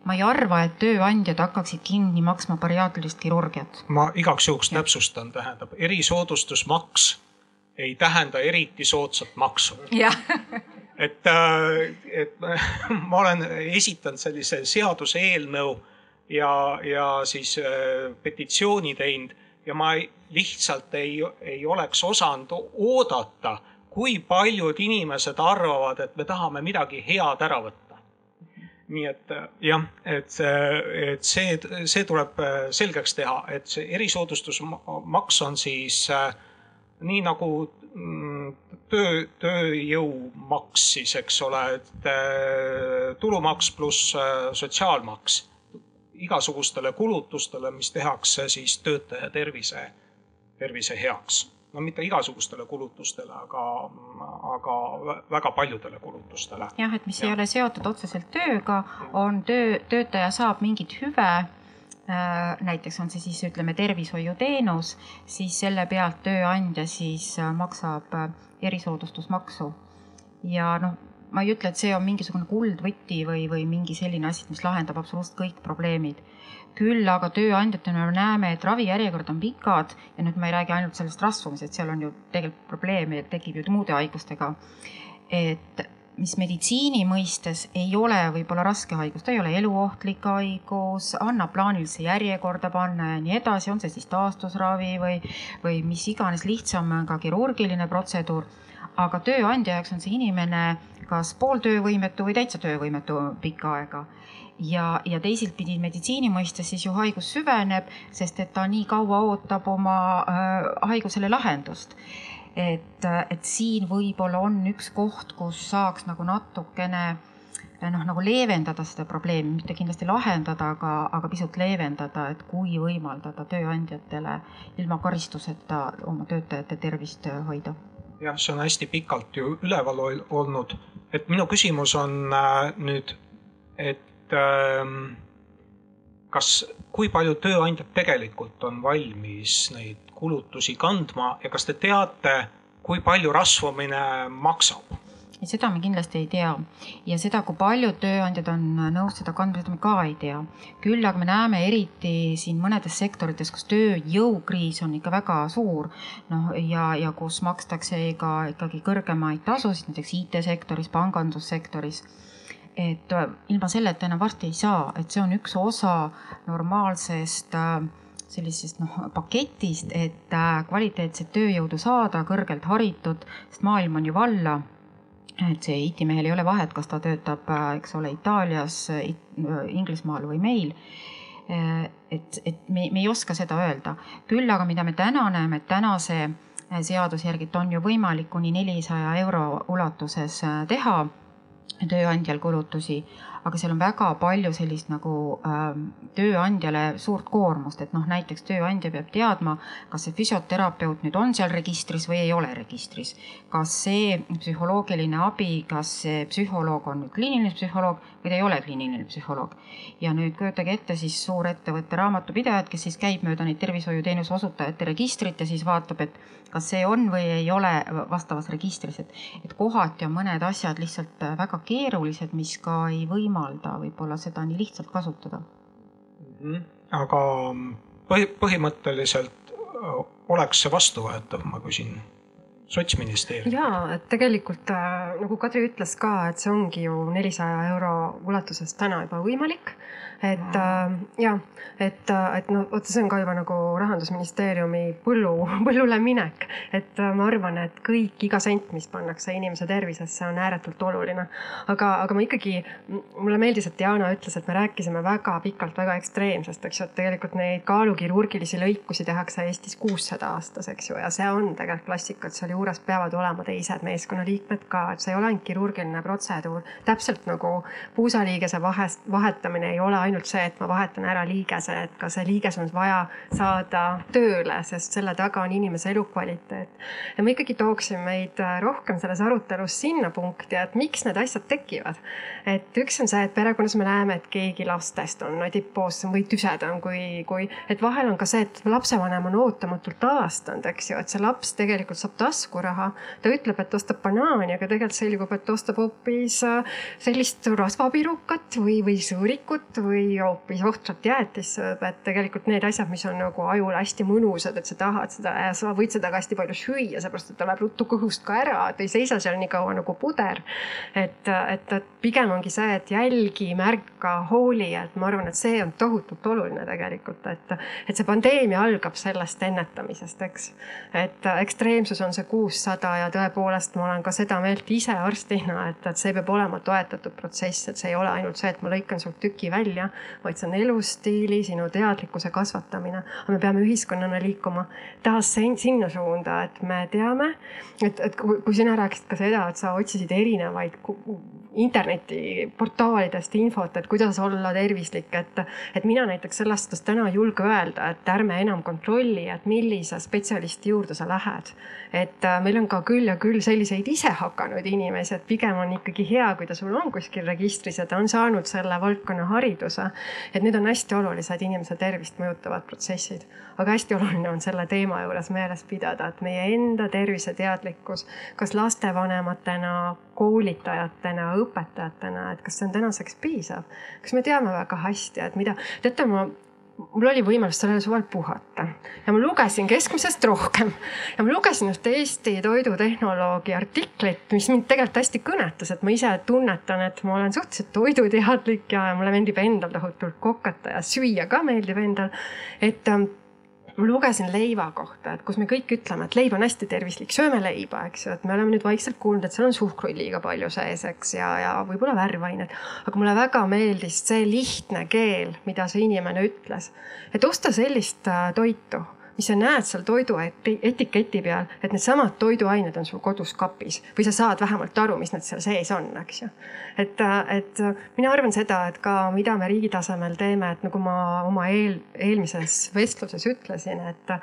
ma ei arva, et tööandjad hakkaksid kinni maksma bariaatrilist kirurgiat. ma igaks juhuks täpsustan, tähendab erisoodustusmaks ei tähenda eriti soodsat maksu. et, äh, et ma olen esitanud sellise seaduseelnõu ja, ja siis äh, petitsiooni teinud ja ma lihtsalt ei, ei oleks osanud oodata, kui paljud inimesed arvavad, et me tahame midagi head ära võtta. nii et äh, jah, et, et see, see tuleb selgeks teha, et see erisoodustusmaks on siis nii nagu Mm, töö, tööjõumaks siis, eks ole, et äh, tulumaks pluss äh, sotsiaalmaks igasugustele kulutustele, mis tehakse siis töötaja tervise, tervise heaks. no mitte igasugustele kulutustele, aga, aga väga paljudele kulutustele. jah, et mis ja. ei ole seotud otseselt tööga, on töö, töötaja saab mingit hüve Äh, näiteks on see siis ütleme tervishoiuteenus, siis selle pealt tööandja siis maksab erisoodustusmaksu. ja noh, ma ei ütle, et see on mingisugune kuldvõti või, või mingi selline asi, mis lahendab absoluutselt kõik probleemid. küll aga tööandjatena me näeme, et ravijärjekorrad on pikad ja nüüd ma ei räägi ainult sellest rasvumisest, seal on ju tegelikult probleeme, tekib ju muude haigustega. et mis meditsiini mõistes ei ole võib-olla raske haigus, ta ei ole eluohtlik haigus, annab plaanilisse järjekorda panna ja nii edasi, on see siis taastusravi või, või mis iganes lihtsam ka kirurgiline protseduur. aga tööandja jaoks on see inimene kas pooltöövõimetu või täitsa töövõimetu pikka aega. Ja, ja teisipidi meditsiini mõistes siis ju haigus süveneb, sest et ta nii kaua ootab oma äh, haigusele lahendust et, et siin võib-olla on üks koht, kus saaks nagu natukene noh, nagu leevendada seda probleemi, mitte kindlasti lahendada, aga, aga pisut leevendada, et kui võimaldada tööandjatele ilma karistuseta oma töötajate tervist hoida. jah, see on hästi pikalt ju üleval olnud, et minu küsimus on äh, nüüd, et ähm, kas, kui palju tööandjad tegelikult on valmis neid kulutusi kandma ja kas te teate, kui palju rasvumine maksab? seda me kindlasti ei tea ja seda, kui paljud tööandjad on nõus seda kandma, seda me ka ei tea. küll aga me näeme eriti siin mõnedes sektorites, kus tööjõukriis on ikka väga suur, noh ja, ja kus makstakse ka ikkagi kõrgemaid tasusid, näiteks IT-sektoris, pangandussektoris et ilma selleta enam varsti ei saa, et see on üks osa normaalsest äh, sellisest noh paketist, et äh, kvaliteetset tööjõudu saada, kõrgelt haritud, sest maailm on ju valla et see IT-mehel ei ole vahet, kas ta töötab, äh, eks ole, Itaalias, Inglismaal või meil. et, et me, me ei oska seda öelda, küll aga mida me täna näeme, et tänase seaduse järgi on ju võimalik kuni nelisaja euro ulatuses teha tööandjal kulutusi, aga seal on väga palju sellist nagu äh, tööandjale suurt koormust, et noh, näiteks tööandja peab teadma, kas see füsioterapeut nüüd on seal registris või ei ole registris. kas see psühholoogiline abi, kas see psühholoog on nüüd kliiniline psühholoog või ta ei ole kliiniline psühholoog. ja nüüd kujutage ette siis suurettevõtte raamatupidajat, kes siis käib mööda neid tervishoiuteenuse osutajate registrit ja siis vaatab, et kas see on või ei ole vastavas registris, et, et kohati on mõned asjad lihtsalt väga keerulised, mis ka ei võimalda võib-olla seda nii lihtsalt kasutada mm. -hmm. aga põhi, põhimõtteliselt oleks see vastuvõetav, ma küsin sotsministeerium. ja, et tegelikult äh, nagu Kadri ütles ka, et see ongi ju nelisaja euro ulatuses täna juba võimalik et äh, ja, et, äh, et noh, vot see on ka juba nagu rahandusministeeriumi põllu, põllule minek. et äh, ma arvan, et kõik, iga sent, mis pannakse inimese tervisesse, on ääretult oluline. aga, aga ma ikkagi, mulle meeldis, et Diana ütles, et me rääkisime väga pikalt väga ekstreemsest, eks ju, et tegelikult neid kaalukirurgilisi lõikusi tehakse Eestis kuussada aastas, eks ju, ja see on tegelikult klassika, et sealjuures peavad olema teised meeskonnaliikmed ka, et see ei ole ainult kirurgiline protseduur. täpselt nagu puusaliigese vahest, vahetamine ei ole ainult see, et ma vahetan ära liigese, et ka see liiges on vaja saada tööle, sest selle taga on inimese elukvaliteet. ja ma ikkagi tooksin meid rohkem selles arutelus sinna punkti, et miks need asjad tekivad. et üks on see, et perekonnas me näeme, et keegi lastest on adipoossem või tüsedam kui, kui, et vahel on ka see, et lapsevanem on ootamatult avastanud, eks ju, et see laps tegelikult saab taskuraha. ta ütleb, et ostab banaani, aga tegelikult selgub, et ostab hoopis sellist rasvapirukat või, või sõõrikut või hoopis ohtrat jäätissööb, et tegelikult need asjad, mis on nagu ajule hästi mõnusad, et sa tahad seda ja sa võid seda ka hästi palju süüa, seepärast et ta läheb ruttu kõhust ka ära, et ei seisa seal nii kaua nagu puder. et, et, et pigem ongi see, et jälgi, märka, hooli, et ma arvan, et see on tohutult oluline tegelikult, et, et see pandeemia algab sellest ennetamisest, eks. et ekstreemsus on see kuussada ja tõepoolest ma olen ka seda meelt ise arstina, et, et see peab olema toetatud protsess, et see ei ole ainult see, et ma lõikan sult tüki välja vaid see on elustiili, sinu teadlikkuse kasvatamine. aga me peame ühiskonnana liikuma taas sinna suunda, et me teame, et, et kui sina rääkisid ka seda, et sa otsisid erinevaid internetiportaalidest infot, et kuidas olla tervislik, et, et mina näiteks sellest aastast täna ei julge öelda, et ärme enam kontrolli, et millise spetsialisti juurde sa lähed. et äh, meil on ka küll ja küll selliseid isehakanud inimesi, et pigem on ikkagi hea, kui ta sul on kuskil registris ja ta on saanud selle valdkonna hariduse. et need on hästi olulised inimese tervist mõjutavad protsessid, aga hästi oluline on selle teema juures meeles pidada, et meie enda terviseteadlikkus, kas lastevanematena, koolitajatena, õpetajatena, et kas see on tänaseks piisav. kas me teame väga hästi, et mida, teate, ma mul oli võimalus sellel suvel puhata ja ma lugesin keskmisest rohkem ja ma lugesin ühte Eesti toidutehnoloogi artiklit, mis mind tegelikult hästi kõnetas, et ma ise tunnetan, et ma olen suhteliselt toiduteadlik ja mulle meeldib endal tohutult kokata ja süüa ka meeldib endal. et ähm, ma lugesin leiva kohta, et kus me kõik ütleme, et leib on hästi tervislik, sööme leiba, eks ju, et me oleme nüüd vaikselt kuulnud, et seal on suhkruid liiga palju sees, eks, ja, ja võib-olla värvained. aga mulle väga meeldis see lihtne keel, mida see inimene ütles, et osta sellist äh, toitu mis sa näed seal toidu etiketi peal, et needsamad toiduained on sul kodus kapis või sa saad vähemalt aru, mis nad seal sees on, eks ju. et, et mina arvan seda, et ka mida me riigi tasemel teeme, et nagu ma oma eel, eelmises vestluses ütlesin, et,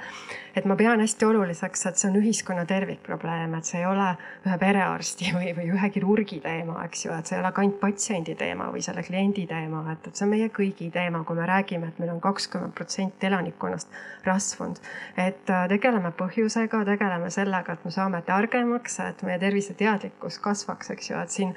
et ma pean hästi oluliseks, et see on ühiskonna tervikprobleem, et see ei ole ühe perearsti või, või ühe kirurgi teema, eks ju, et see ei ole ka ainult patsiendi teema või selle kliendi teema, et, et see on meie kõigi teema, kui me räägime, et meil on kakskümmend protsenti elanikkonnast rasvunud et äh, tegeleme põhjusega, tegeleme sellega, et me saame targemaks, et meie terviseteadlikkus kasvaks, eks ju, et siin,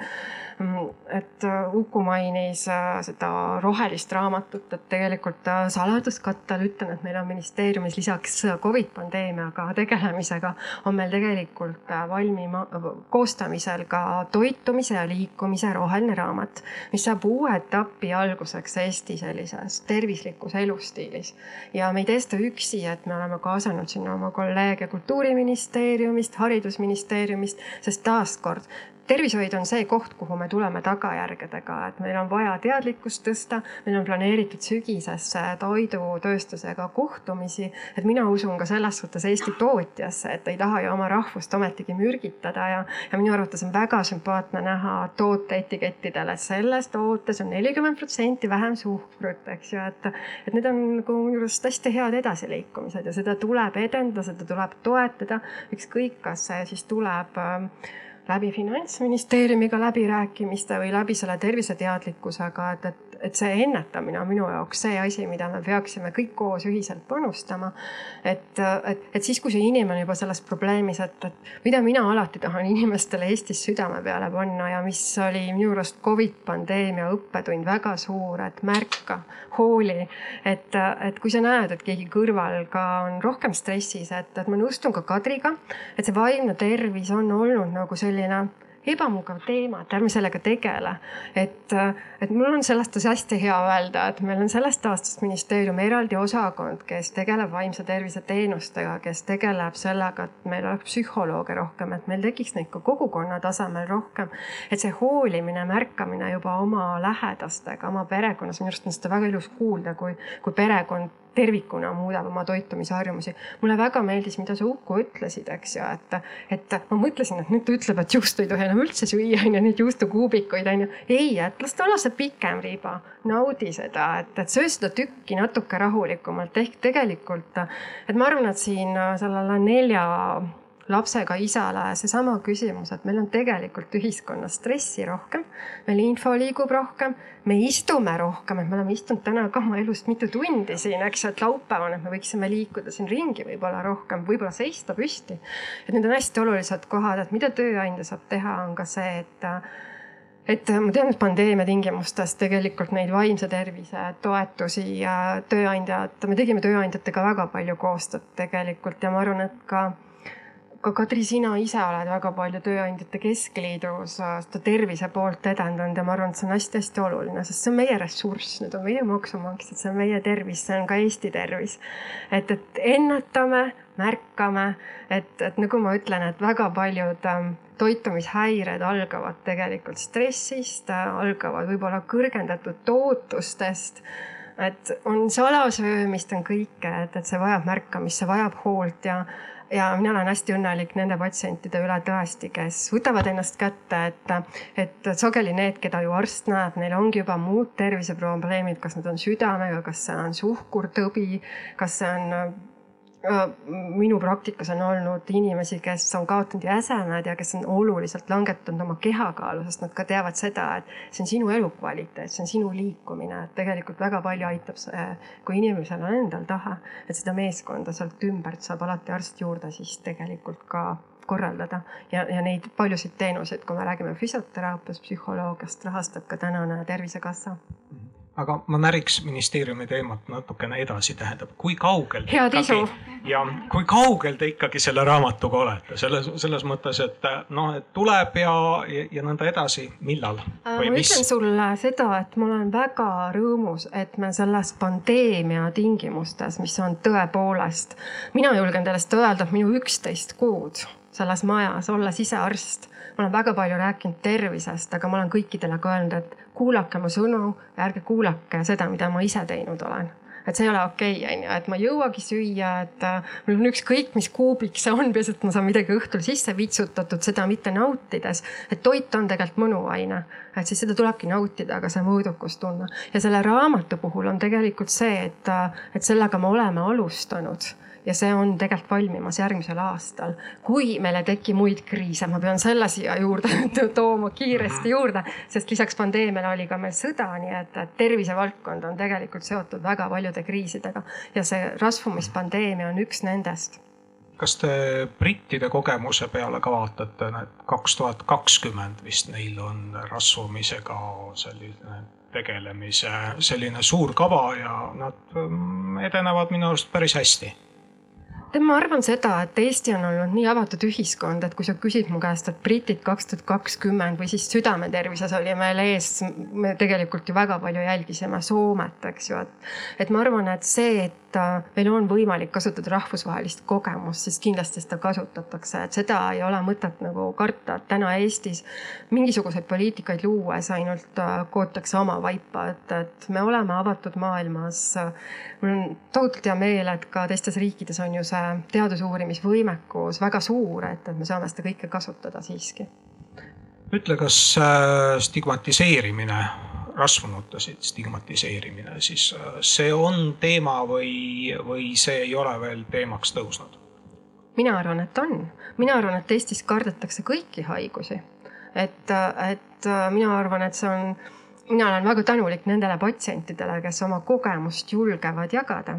et äh, Uku mainis äh, seda rohelist raamatut, et tegelikult saladuskattel ütlen, et meil on ministeeriumis lisaks Covid pandeemiaga tegelemisega, on meil tegelikult valmima, koostamisel ka toitumise ja liikumise roheline raamat, mis saab uue etapi alguseks Eesti sellises tervislikus elustiilis. ja me ei tee seda üksi, et me oleme kaasanud sinna oma kolleege kultuuriministeeriumist, haridusministeeriumist, sest taaskord tervishoid on see koht, kuhu me tuleme tagajärgedega, et meil on vaja teadlikkust tõsta, meil on planeeritud sügisesse toidutööstusega kohtumisi. et mina usun ka selles suhtes Eesti tootjasse, et ei taha ju oma rahvust ometigi mürgitada ja, ja minu arvates on väga sümpaatne näha toote etikettidel, et selles tootes on nelikümmend protsenti vähem suhkrut, eks ju, et, et need on nagu minu arust hästi head edasiliikumised ja seda tuleb edendada, seda tuleb toetada, ükskõik, kas see siis tuleb äh, läbi Finantsministeeriumiga läbirääkimiste või läbi selle terviseteadlikkusega, et, et et see ennetamine on minu jaoks see asi, mida me peaksime kõik koos ühiselt panustama. et, et, et siis, kui see inimene juba selles probleemis, et, et mida mina alati tahan inimestele Eestis südame peale panna ja mis oli minu arust Covid pandeemia õppetund väga suur, et märka, hooli. et, et kui sa näed, et keegi kõrval ka on rohkem stressis, et, et ma nõustun ka Kadriga, et see vaimne tervis on olnud nagu selline ebamugav teema, et ärme sellega tegele. et, et mul on sellest hästi hea öelda, et meil on sellest aastast ministeeriumi eraldi osakond, kes tegeleb vaimse tervise teenustega, kes tegeleb sellega, et meil oleks psühholooge rohkem, et meil tekiks neid ka kogukonna tasemel rohkem. et see hoolimine, märkamine juba oma lähedastega, oma perekonnas, minu arust on seda väga ilus kuulda, kui, kui perekond tervikuna muudab oma toitumisharjumusi. mulle väga meeldis, mida sa Uku ütlesid, eks ju, et, et ma mõtlesin, et nüüd ta ütleb, et juustu ei tohi enam üldse süüa, on ju, neid juustukuubikuid on ju. ei, et las ta olla see pikem riba, naudi seda, et, et söö seda tükki natuke rahulikumalt ehk tegelikult, et ma arvan, et siin sellele nelja lapsega isale seesama küsimus, et meil on tegelikult ühiskonnas stressi rohkem, meil info liigub rohkem, me istume rohkem, et me oleme istunud täna ka oma elust mitu tundi siin, eks ju, et laupäeval, et me võiksime liikuda siin ringi võib-olla rohkem, võib-olla seista püsti. et need on hästi olulised kohad, et mida tööandja saab teha, on ka see, et et ma tean, et pandeemia tingimustes tegelikult neid vaimse tervise toetusi ja tööandjad, me tegime tööandjatega väga palju koostööd tegelikult ja ma arvan, et ka ka Kadri, sina ise oled väga palju Tööandjate Keskliidus seda tervise poolt edendanud ja ma arvan, et see on hästi-hästi oluline, sest see on meie ressurss, need on meie maksumaksjad, see on meie tervis, see on ka Eesti tervis. et, et ennetame, märkame, et, et nagu ma ütlen, et väga paljud ähm, toitumishäired algavad tegelikult stressist, algavad võib-olla kõrgendatud tootustest et on salasöömist, on kõike, et, et see vajab märkamist, see vajab hoolt ja ja mina olen hästi õnnelik nende patsientide üle tõesti, kes võtavad ennast kätte, et, et sageli need, keda ju arst näeb, neil ongi juba muud terviseprobleemid, kas need on südamega, kas see on suhkurtõbi, kas see on minu praktikas on olnud inimesi, kes on kaotanud jäsemed ja kes on oluliselt langetanud oma kehakaalu, sest nad ka teavad seda, et see on sinu elukvaliteet, see on sinu liikumine, et tegelikult väga palju aitab see, kui inimesel on endal tahe, et seda meeskonda sealt ümbert saab alati arst juurde siis tegelikult ka korraldada. Ja, ja neid paljusid teenuseid, kui me räägime füsioteraapiast, psühholoogiast, rahastab ka tänane Tervisekassa. Mm. -hmm aga ma näriks ministeeriumi teemat natukene edasi, tähendab, kui kaugel. hea Tiisu. ja kui kaugel te ikkagi selle raamatuga olete, selles, selles mõttes, et noh, et tuleb ja, ja, ja nõnda edasi, millal? Äh, ma mis? ütlen sulle seda, et ma olen väga rõõmus, et me selles pandeemia tingimustes, mis on tõepoolest, mina julgen teile öelda, et minu üksteist kuud selles majas, olles ise arst ma olen väga palju rääkinud tervisest, aga ma olen kõikidele ka öelnud, et kuulake mu sõnu, ärge kuulake seda, mida ma ise teinud olen et see ei ole okei okay,, on ju, et ma ei jõuagi süüa, et äh, mul on ükskõik, mis kuubik see on, peaasi, et ma saan midagi õhtul sisse vitsutatud, seda mitte nautides. et toit on tegelikult mõnuaine, et siis seda tulebki nautida, aga see mõõdukust tunda. ja selle raamatu puhul on tegelikult see, et, äh, et sellega me oleme alustanud ja see on tegelikult valmimas järgmisel aastal. kui meil ei teki muid kriise, ma pean selle siia juurde tooma kiiresti juurde, sest lisaks pandeemiale oli ka meil sõda, nii et, et tervisevaldkond on tegelikult seotud väga paljude kriisidega. Ja see rasvumispandeemia on üks nendest. Kas te brittide kogemuse peale ka vaatate, et kaks tuhat kakskümmend vist neil on rasvumisega selline tegelemise selline suur kava ja nad mm, edenevad minu arust päris hästi ma arvan seda, et Eesti on olnud nii avatud ühiskond, et kui sa küsid mu käest, et britid kaks tuhat kakskümmend või siis südametervises oli meil ees, me tegelikult ju väga palju jälgisime Soomet, eks ju, et. et ma arvan, et see, et meil on võimalik kasutada rahvusvahelist kogemust, siis kindlasti seda kasutatakse, et seda ei ole mõtet nagu karta, et täna Eestis mingisuguseid poliitikaid luues ainult äh, kootakse oma vaipa, et, et me oleme avatud maailmas. mul on tohutult hea meel, et ka teistes riikides on ju see teadusuurimisvõimekus väga suur, et, et me saame seda kõike kasutada siiski. ütle, kas äh, stigmatiseerimine, rasvunute stigmatiseerimine, siis äh, see on teema või, või see ei ole veel teemaks tõusnud? mina arvan, et on, mina arvan, et Eestis kardetakse kõiki haigusi. et, et äh, mina arvan, et see on mina olen väga tänulik nendele patsientidele, kes oma kogemust julgevad jagada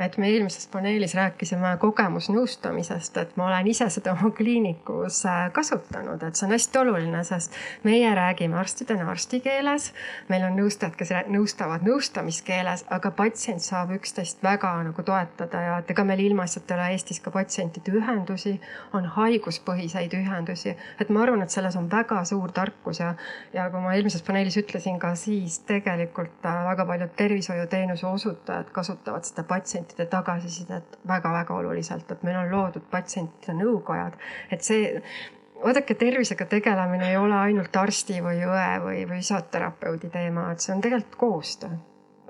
et me eelmises paneelis rääkisime kogemusnõustamisest, et ma olen ise seda oma kliinikus äh, kasutanud, et see on hästi oluline, sest meie räägime arstidena arsti keeles. meil on nõustajad, kes nõustavad nõustamiskeeles, aga patsient saab üksteist väga nagu toetada ja et ega meil ilmaasjata ei ole Eestis ka patsientide ühendusi, on haiguspõhiseid ühendusi, et ma arvan, et selles on väga suur tarkus ja, ja kui ma eelmises paneelis ütlesin ka, siis tegelikult äh, väga paljud tervishoiuteenuse osutajad kasutavad seda patsiendi patsientide tagasisidet väga-väga oluliselt, et meil on loodud patsientide nõukojad, et see vaadake, tervisega tegelemine ei ole ainult arsti või õe või, või füsioterapeudi teema, et see on tegelikult koostöö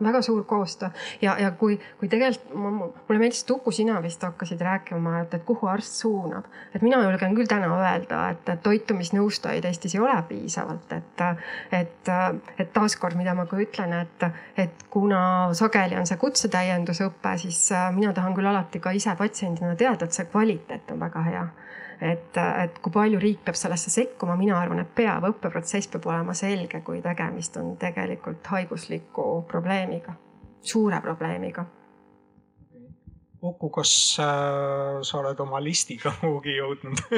väga suur koostöö ja, ja kui, kui tegelikult mulle meeldis, et Uku, sina vist hakkasid rääkima, et, et kuhu arst suunab. et mina julgen küll täna öelda, et, et toitumisnõustajaid Eestis ei ole piisavalt, et, et, et taaskord, mida ma ka ütlen, et, et kuna sageli on see kutsetäiendusõpe, siis mina tahan küll alati ka ise patsiendina teada, et see kvaliteet on väga hea et, et kui palju riik peab sellesse sekkuma, mina arvan, et peab, õppeprotsess peab olema selge, kui tegemist on tegelikult haigusliku probleemiga, suure probleemiga. Uku, kas äh, sa oled oma listiga kuhugi jõudnud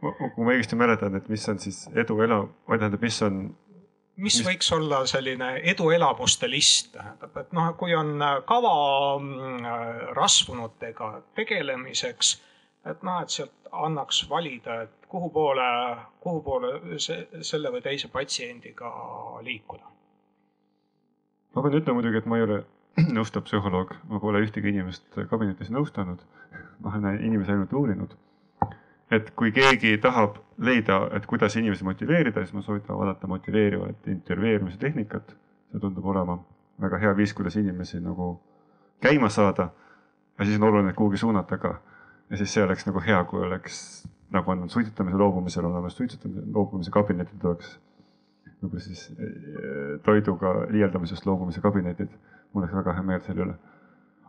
kui ma õigesti mäletan, et mis on siis edu ela, või tähendab, mis on mis võiks olla selline eduelamuste list, tähendab, et noh, kui on kava mm, rasvunutega tegelemiseks, et noh, et sealt annaks valida, et kuhu poole, kuhu poole see, selle või teise patsiendiga liikuda. ma pean ütlema muidugi, et ma ei ole nõustav psühholoog, ma pole ühtegi inimest kabinetis nõustanud. ma olen inimesi ainult uurinud et kui keegi tahab leida, et kuidas inimesi motiveerida, siis ma soovitan vaadata motiveerivat intervjueerimise tehnikat. see tundub olema väga hea viis, kuidas inimesi nagu käima saada. ja siis on oluline kuhugi suunata ka. ja siis see oleks nagu hea, kui oleks nagu on suitsetamise loobumisel olemas suitsetamise loobumise kabinetid oleks. võib-olla siis eh, toiduga liialdamisest loobumise kabinetid. mul oleks väga hea meel selle üle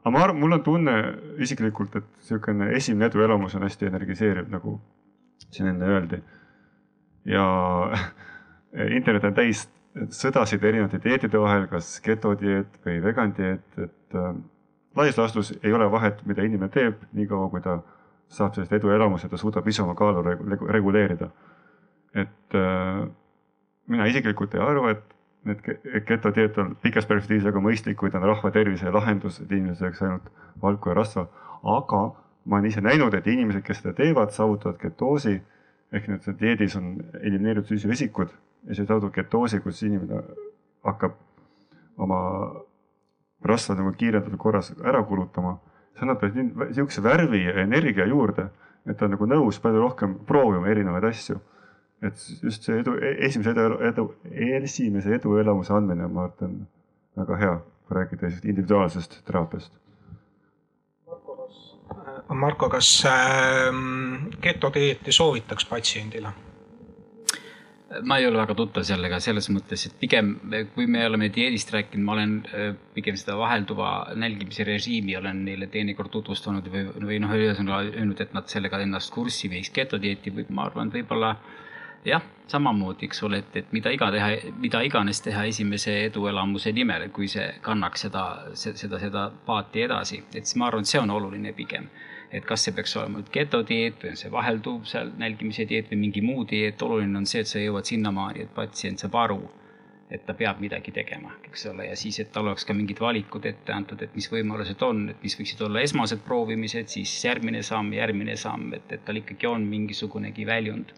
aga ma arvan, mul on tunne isiklikult, et niisugune esimene eduelamus on hästi energiseeriv, nagu siin enne öeldi. ja internet on täis sõdasid erinevate dieetide vahel, kas getodieet või vegan dieet, et äh, laias laastus ei ole vahet, mida inimene teeb, niikaua kui ta saab sellist eduelamust ja ta suudab ise oma kaalu reguleerida. et äh, mina isiklikult ei arva, et need getodieet on pikas perspektiivis väga mõistlik, kui ta on rahva tervise lahendus, et inimesed sööks ainult valku ja rasva. aga ma olen ise näinud, et inimesed, kes seda teevad, saavutavad ketoosi ehk need dieedis on elimineeritud süsivesikud ja see saadab ketoosi, kus inimene hakkab oma rasva nagu kiirendatud korras ära kulutama. see annab talle niisuguse värvi ja energia juurde, et ta on nagu nõus palju rohkem proovima erinevaid asju et just see edu, esimese edu, edu, esimese eduelamuse andmine, ma arvan, väga hea, kui rääkida individuaalsest teraapiast. Marko, kas äh, getodieeti soovitaks patsiendile? ma ei ole väga tuttav sellega selles mõttes, et pigem kui me oleme dieedist rääkinud, ma olen äh, pigem seda vahelduva nälgimise režiimi olen neile teinekord tutvustanud või, või noh, ühesõnaga öelnud, et nad sellega ennast kurssi viiks. getodieeti võib, ma arvan, võib-olla jah, samamoodi, eks ole, et, et mida iga teha, mida iganes teha esimese eduelamuse nimel, kui see kannaks seda, seda, seda paati edasi, et siis ma arvan, et see on oluline pigem. et kas see peaks olema nüüd getodieet või on see vahelduv seal nälgimise dieet või mingi muu dieet, oluline on see, et sa jõuad sinnamaani, et patsient saab aru, et ta peab midagi tegema, eks ole, ja siis, et tal oleks ka mingid valikud ette antud, et mis võimalused on, et mis võiksid olla esmased proovimised, siis järgmine samm, järgmine samm, et, et tal ikkagi on mingisugunegi väljund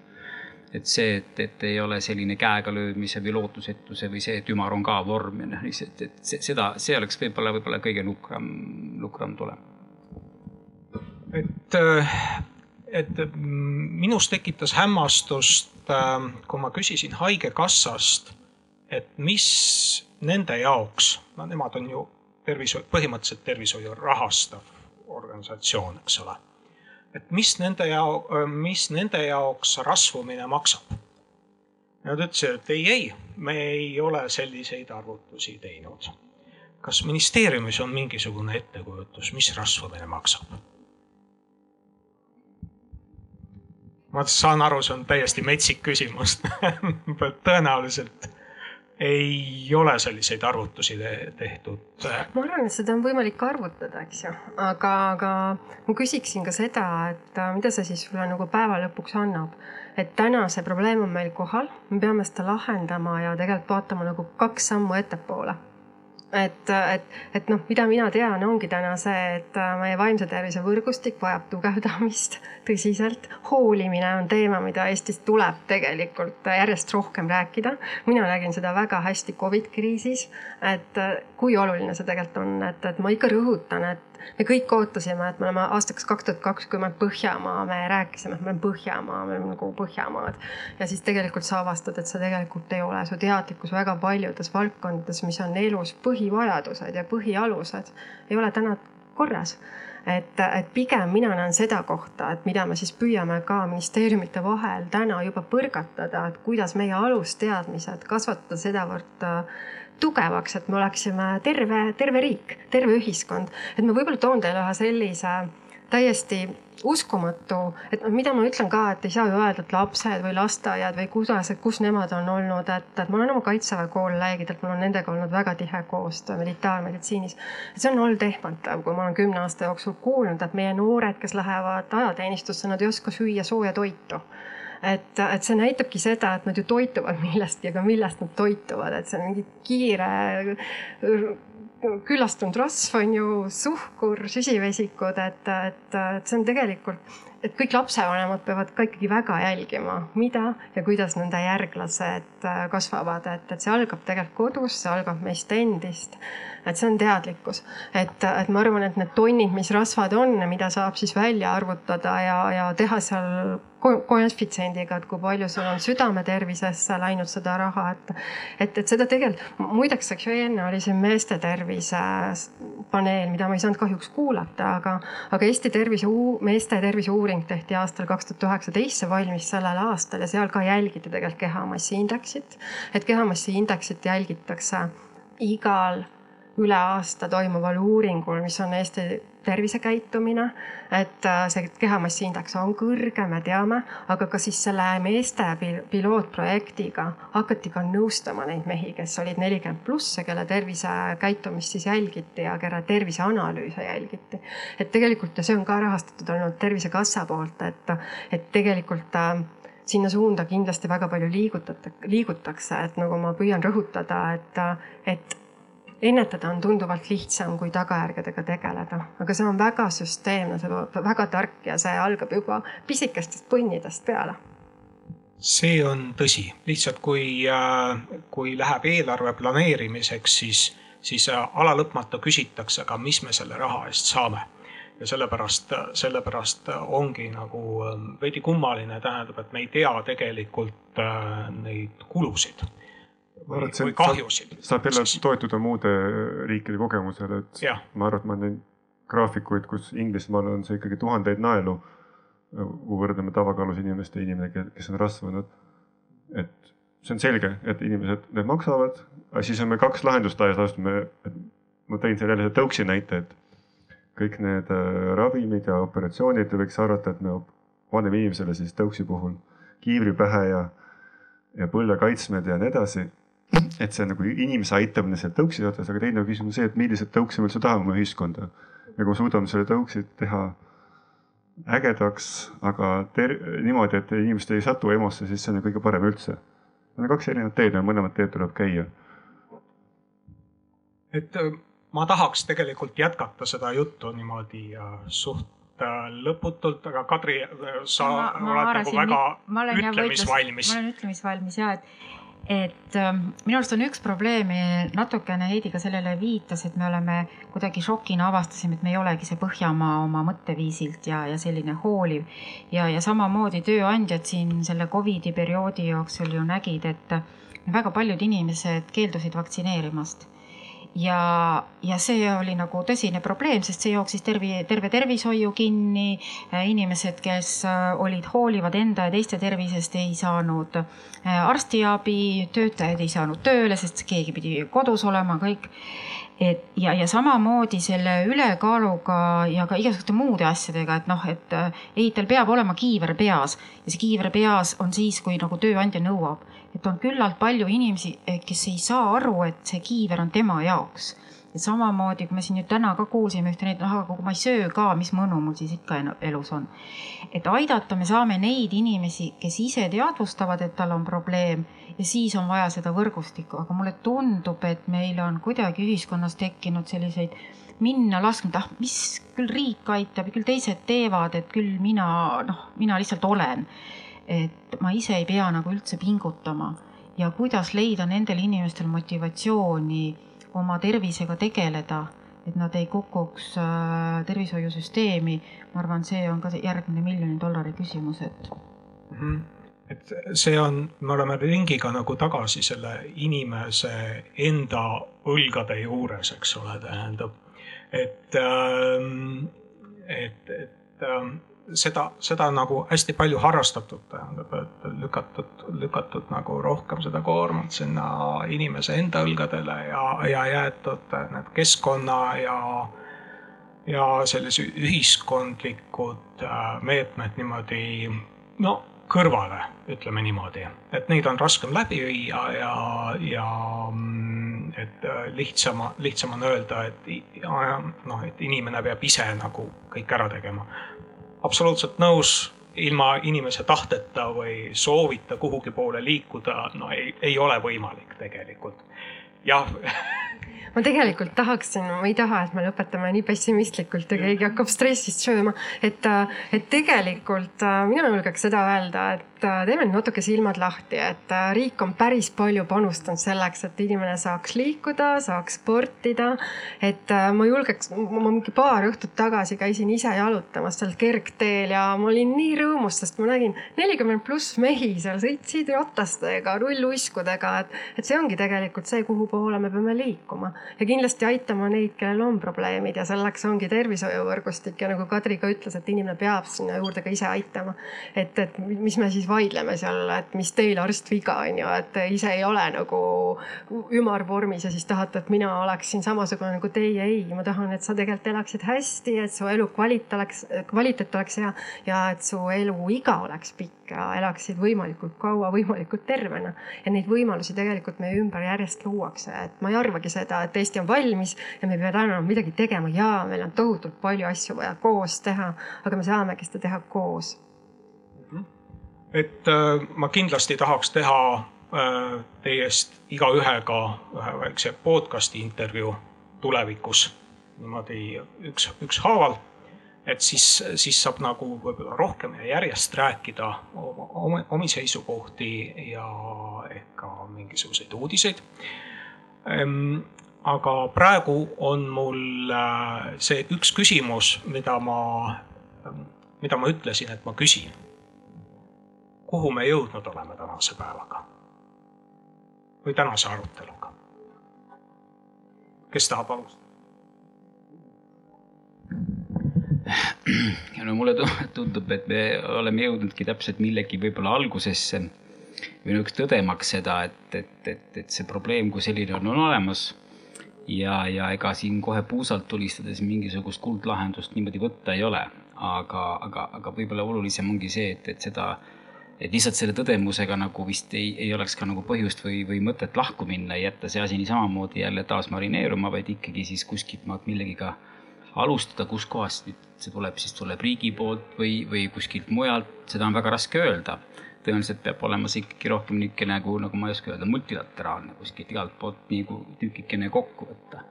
et see, et, et ei ole selline käega löömise või lootusetuse või see, et ümar on ka vorm ja noh, lihtsalt, et seda, see oleks võib-olla, võib-olla kõige nukram, nukram tulem. et, et minus tekitas hämmastust, kui ma küsisin Haigekassast, et mis nende jaoks, no nemad on ju tervishoid, põhimõtteliselt tervishoiu rahastav organisatsioon, eks ole et mis nende jao-, mis nende jaoks rasvumine maksab. Nad ütlesid, et ei, ei, me ei ole selliseid arvutusi teinud. kas ministeeriumis on mingisugune ettekujutus, mis rasvumine maksab? ma saan aru, see on täiesti metsik küsimus tõenäoliselt ei ole selliseid arvutusi tehtud. ma arvan, et seda on võimalik arvutada, eks ju, aga, aga ma küsiksin ka seda, et äh, mida see siis sulle nagu päeva lõpuks annab. et täna see probleem on meil kohal, me peame seda lahendama ja tegelikult vaatama nagu kaks sammu ettepoole et, et, et noh, mida mina tean, ongi täna see, et äh, meie vaimse tervise võrgustik vajab tugevdamist tõsiselt. hoolimine on teema, mida Eestis tuleb tegelikult järjest rohkem rääkida. mina nägin seda väga hästi Covid kriisis, et äh, kui oluline see tegelikult on, et, et ma ikka rõhutan, et me kõik ootasime, et me oleme aastaks kaks tuhat kakskümmend Põhjamaa, me rääkisime, et me oleme Põhjamaa, me oleme nagu Põhjamaad. ja siis tegelikult sa avastad, et sa tegelikult ei ole, su teadlikkus väga paljudes valdkondades, mis on elus põhivajadused ja põhialused, ei ole täna korras et, et pigem mina näen seda kohta, et mida me siis püüame ka ministeeriumite vahel täna juba põrgatada, et kuidas meie alusteadmised kasvatada sedavõrd tugevaks, et me oleksime terve, terve riik, terve ühiskond. et ma võib-olla toon teile ühe sellise täiesti uskumatu, et noh, mida ma ütlen ka, et ei saa ju öelda, et lapsed või lasteaiad või kuidas, et kus nemad on olnud, et, et ma olen oma kaitseväe kolleegidelt, mul on nendega olnud väga tihe koostöö militaarmeditsiinis. see on olnud ehmatav, kui ma olen kümne aasta jooksul kuulnud, et meie noored, kes lähevad ajateenistusse, nad ei oska süüa sooja toitu et, et see näitabki seda, et nad ju toituvad millestki, aga millest nad toituvad, et see on mingi kiire küllastunud rasv on ju, suhkur, süsivesikud, et, et, et see on tegelikult, et kõik lapsevanemad peavad ka ikkagi väga jälgima, mida ja kuidas nende järglased kasvavad, et, et see algab tegelikult kodus, see algab meist endist et see on teadlikkus, et, et ma arvan, et need tonnid, mis rasvad on, mida saab siis välja arvutada ja, ja teha seal koefitsiendiga, et kui palju sul on südametervisesse läinud seda raha, et, et, et seda tegelikult, muideks, eks ju, enne oli siin meeste tervise paneel, mida ma ei saanud kahjuks kuulata, aga, aga Eesti tervise, meeste tervise uuring tehti aastal kaks tuhat üheksateist, see valmis sellel aastal ja seal ka jälgiti tegelikult kehamassi indeksit. et kehamassi indeksit jälgitakse igal üle aasta toimuval uuringul, mis on Eesti tervisekäitumine. et äh, see kehamassi indeks on kõrge, me teame, aga ka siis selle meeste pilootprojektiga hakati ka nõustama neid mehi, kes olid nelikümmend pluss ja kelle tervisekäitumist siis jälgiti ja kelle terviseanalüüse jälgiti. et tegelikult ja see on ka rahastatud olnud Tervisekassa poolt, et, et tegelikult äh, sinna suunda kindlasti väga palju liigutate, liigutakse, et nagu ma püüan rõhutada, et, et ennetada on tunduvalt lihtsam kui tagajärgedega tegeleda, aga see on väga süsteemne, see on väga tark ja see algab juba pisikestest põnnidest peale. See on tõsi, lihtsalt kui, äh, kui läheb eelarve planeerimiseks, siis, siis äh, alalõpmata küsitakse ka, mis me selle raha eest saame. ja sellepärast, sellepärast ongi nagu äh, veidi kummaline, tähendab, et me ei tea tegelikult neid kulusid ma arvan, see kahjusid. saab jälle toetuda muude riikide kogemusele, et ja. ma arvan, et ma näen graafikuid, kus Inglismaal on see ikkagi tuhandeid naelu. kui võrdleme tavakaalus inimeste inimene, kes on rasvunud. et see on selge, et inimesed, need maksavad, aga siis on meil kaks lahendust laias laastus, me, ma tõin seal jälle tõuksi näite, et kõik need äh, ravimid ja operatsioonid, võiks arvata, et me paneme inimesele siis tõuksi puhul kiivri pähe ja ja põlve kaitsmed ja nii edasi. Et see on nagu inimese aitamine seal tõuksi otsas, aga teine küsimus on see, et milliseid tõuksi me üldse tahame oma ühiskonda. ja kui me suudame selle tõuksi teha ägedaks, aga ter-, niimoodi, et inimesed ei satu EMO-sse, siis see on ju kõige parem üldse. Need on kaks erinevat teed ja mõlemat teed tuleb käia. et äh, ma tahaks tegelikult jätkata seda juttu niimoodi suht äh, lõputult, aga Kadri, sa ma, ma oled nagu väga ütlemisvalmis. ma olen ütlemisvalmis ja, et et äh, minu arust on üks probleemi, natukene Heidi ka sellele viitas, et me oleme kuidagi šokina avastasime, et me ei olegi see Põhjamaa oma mõtteviisilt ja, ja selline hooliv. ja, ja samamoodi tööandjad siin selle Covidi perioodi jooksul ju nägid, et väga paljud inimesed keeldusid vaktsineerimast ja, ja see oli nagu tõsine probleem, sest see jooksis tervi, terve tervishoiu kinni. inimesed, kes äh, olid hoolivad enda ja teiste tervisest, ei saanud äh, arstiabi, töötajad ei saanud tööle, sest keegi pidi kodus olema, kõik. Et ja, ja samamoodi selle ülekaaluga ja ka igasuguste muude asjadega, et noh, et äh, ehitajal peab olema kiiver peas. Ja see kiiver peas on siis, kui nagu tööandja nõuab et on küllalt palju inimesi, eh, kes ei saa aru, et see kiiver on tema jaoks. ja samamoodi, kui me siin nüüd täna ka kuulsime ühte neid, noh, aga kui ma ei söö ka, mis mõnu mul siis ikka elus on. et aidata me saame neid inimesi, kes ise teadvustavad, et tal on probleem ja siis on vaja seda võrgustikku, aga mulle tundub, et meil on kuidagi ühiskonnas tekkinud selliseid minna lasknud, ah, mis küll riik aitab ja küll teised teevad, et küll mina, noh, mina lihtsalt olen et ma ise ei pea nagu üldse pingutama ja kuidas leida nendel inimestel motivatsiooni oma tervisega tegeleda, et nad ei kukuks äh, tervishoiusüsteemi. ma arvan, see on ka see järgmine miljoni dollari küsimus, et mm. -hmm et see on, me oleme ringiga nagu tagasi selle inimese enda õlgade juures, eks ole, tähendab, et, ähm, et, et ähm, seda, seda nagu hästi palju harrastatud, tähendab, et lükatud, lükatud nagu rohkem seda koormat sinna inimese enda õlgadele ja, ja jäetud need keskkonna ja, ja sellise ühiskondlikud äh, meetmed niimoodi no kõrvale, ütleme niimoodi, et neid on raskem läbi viia ja, ja mm, et äh, lihtsam, lihtsam on öelda, et noh, et inimene peab ise nagu kõik ära tegema absoluutselt nõus, ilma inimese tahteta või soovita kuhugi poole liikuda, no ei, ei ole võimalik tegelikult. jah ma tegelikult tahaksin, ma ei taha, et me lõpetame nii pessimistlikult ja keegi hakkab stressist sööma, et, et tegelikult äh, mina julgeks seda öelda, et teeme nüüd natuke silmad lahti, et äh, riik on päris palju panustanud selleks, et inimene saaks liikuda, saaks sportida. et äh, ma julgeks, ma mingi paar õhtut tagasi käisin ise jalutamas seal kergteel ja ma olin nii rõõmus, sest ma nägin nelikümmend pluss mehi seal sõitsid ratastega, rulluiskudega, et, et see ongi tegelikult see, kuhu poole me peame liikuma ja kindlasti aitama neid, kellel on probleemid ja selleks ongi tervishoiuvõrgustik ja nagu Kadri ka ütles, et inimene peab sinna juurde ka ise aitama. et, et mis me siis vaidleme seal, et mis teil arst viga on ju, et ise ei ole nagu ümarvormis ja siis tahate, et mina oleksin samasugune nagu teie. ei, ma tahan, et sa tegelikult elaksid hästi, et su elukvaliteet oleks, kvaliteet oleks hea ja et su eluiga oleks pikk ja elaksid võimalikult kaua, võimalikult tervena. ja neid võimalusi tegelikult meie ümber järjest luuakse, et ma ei arvagi seda, et Eesti on valmis ja me peame täna midagi tegema ja meil on tohutult palju asju vaja koos teha, aga me saamegi seda teha koos et äh, ma kindlasti tahaks teha äh, teiest igaühega ühe väikse podcast'i intervjuu tulevikus niimoodi üks, ükshaaval. et siis, siis saab nagu võib-olla rohkem ja järjest rääkida oma, oma, omi seisukohti ja ehk ka mingisuguseid uudiseid. Ehm, aga praegu on mul äh, see üks küsimus, mida ma, mida ma ütlesin, et ma küsin kuhu me jõudnud oleme tänase päevaga või tänase aruteluga. kes tahab alustada? no mulle tundub, et me oleme jõudnudki täpselt millegi võib-olla algusesse või niisugust tõdemaks seda, et, et, et, et see probleem kui selline on, on olemas. ja, ja ega siin kohe puusalt tulistades mingisugust kuldlahendust niimoodi võtta ei ole, aga, aga, aga võib-olla olulisem ongi see, et, et seda et lihtsalt selle tõdemusega nagu vist ei, ei oleks ka nagu põhjust või, või mõtet lahku minna, jätta see asi niisamamoodi jälle taas marineeruma, vaid ikkagi siis kuskilt maalt millegiga alustada, kuskohast see tuleb, siis tuleb riigi poolt või, või kuskilt mujalt, seda on väga raske öelda. tõenäoliselt peab olema see ikkagi rohkem niisugune nagu, nagu ma ei oska öelda, multilateraalne kuskilt igalt poolt nagu tükikene kokku võtta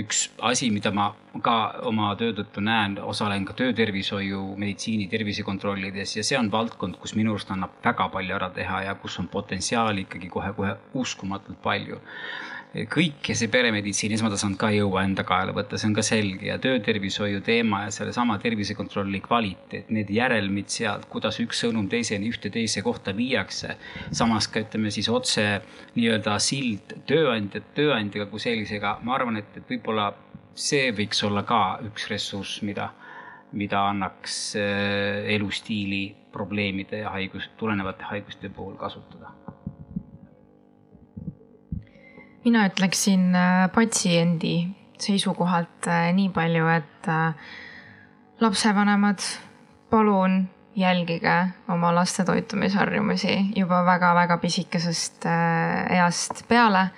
üks asi, mida ma ka oma töö tõttu näen, osalen ka töötervishoiu, meditsiini tervisekontrollides ja see on valdkond, kus minu arust annab väga palju ära teha ja kus on potentsiaali ikkagi kohe-kohe uskumatult palju kõike see peremeditsiini esmatasand ka ei jõua enda kaela võtta, see on ka selge ja töötervishoiu teema ja sellesama tervisekontrolli kvaliteet, need järelmid sealt, kuidas üks sõnum teiseni, ühte teise kohta viiakse. samas ka ütleme siis otse nii-öelda sild tööandjat tööandjaga kui sellisega, ma arvan, et, et võib-olla see võiks olla ka üks ressurss, mida, mida annaks äh, elustiili probleemide ja haigus, tulenevate haiguste puhul kasutada mina ütleksin äh, patsiendi seisukohalt äh, nii palju, et äh, lapsevanemad, palun jälgige oma laste toitumisharjumusi juba väga-väga pisikesest east peale.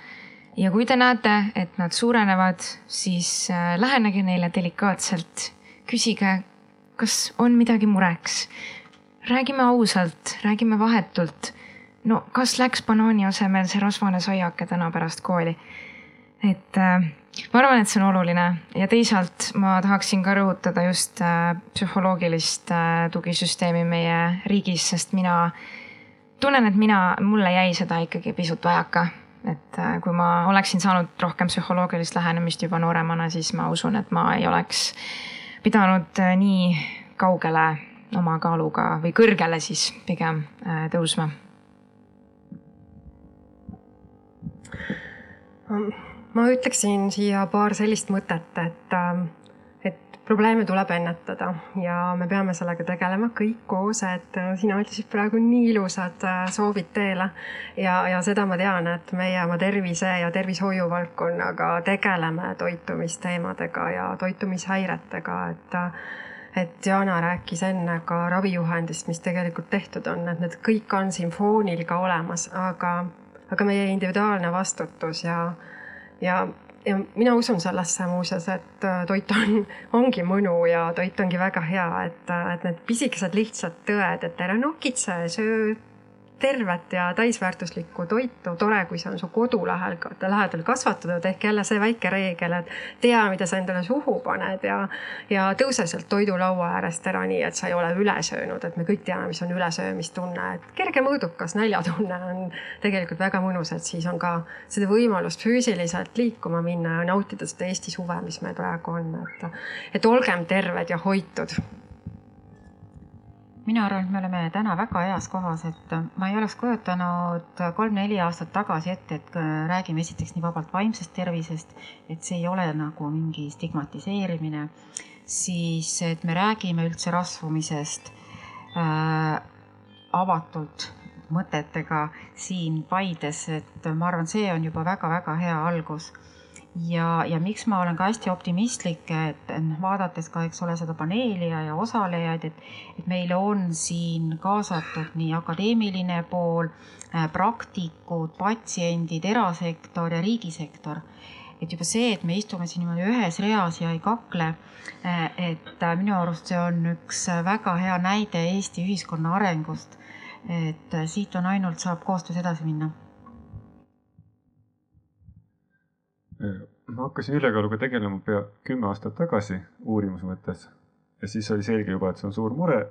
ja kui te näete, et nad suurenevad, siis lähenege neile delikaatselt, küsige, kas on midagi mureks. räägime ausalt, räägime vahetult no kas läks banaani asemel see rasvane saiake täna pärast kooli? et äh, ma arvan, et see on oluline ja teisalt ma tahaksin ka rõhutada just äh, psühholoogilist äh, tugisüsteemi meie riigis, sest mina tunnen, et mina, mulle jäi seda ikkagi pisut vajaka. et äh, kui ma oleksin saanud rohkem psühholoogilist lähenemist juba nooremana, siis ma usun, et ma ei oleks pidanud äh, nii kaugele oma kaaluga või kõrgele siis pigem äh, tõusma ma ütleksin siia paar sellist mõtet, et, ähm, et probleeme tuleb ennetada ja me peame sellega tegelema kõik koos, et äh, sina ütlesid praegu nii ilusad äh, soovid teele. ja, ja seda ma tean, et meie oma tervise ja tervishoiu valdkonnaga tegeleme toitumisteemadega ja toitumishäiretega, et äh, et Jana rääkis enne ka ravijuhendist, mis tegelikult tehtud on, et need kõik on siin foonil ka olemas, aga aga meie individuaalne vastutus ja, ja, ja mina usun sellesse muuseas, et äh, toit on, ongi mõnu ja toit ongi väga hea, et, et need pisikesed lihtsad tõed, et ära nokitse, söö tervet ja täisväärtuslikku toitu, tore, kui see on su kodu lähel, lähedal kasvatatud, ehk jälle see väike reegel, et tea, mida sa endale suhu paned ja, ja tõuse sealt toidulaua äärest ära nii, et sa ei ole üle söönud, et me kõik teame, mis on ülesöömistunne, et kerge mõõdukas näljatunne on tegelikult väga mõnus, et siis on ka seda võimalust füüsiliselt liikuma minna ja nautida seda Eesti suve, mis meil praegu on, et, et olgem terved ja hoitud mina arvan, et me oleme täna väga heas kohas, et ma ei oleks kujutanud kolm-neli aastat tagasi ette, et räägime esiteks nii vabalt vaimsest tervisest, et see ei ole nagu mingi stigmatiseerimine, siis et me räägime üldse rasvumisest äh, avatult mõtetega siin Paides, et ma arvan, see on juba väga-väga hea algus ja, ja miks ma olen ka hästi optimistlik, et vaadates ka, eks ole, seda paneeli ja, ja osalejaid, et, et meil on siin kaasatud nii akadeemiline pool, äh, praktikud, patsiendid, erasektor ja riigisektor. et juba see, et me istume siin niimoodi ühes reas ja ei kakle, äh, et äh, minu arust see on üks väga hea näide Eesti ühiskonna arengust. et siit on ainult, saab koostöös edasi minna ma hakkasin ülekaaluga tegelema pea kümme aastat tagasi uurimuse mõttes ja siis oli selge juba, et see on suur mure.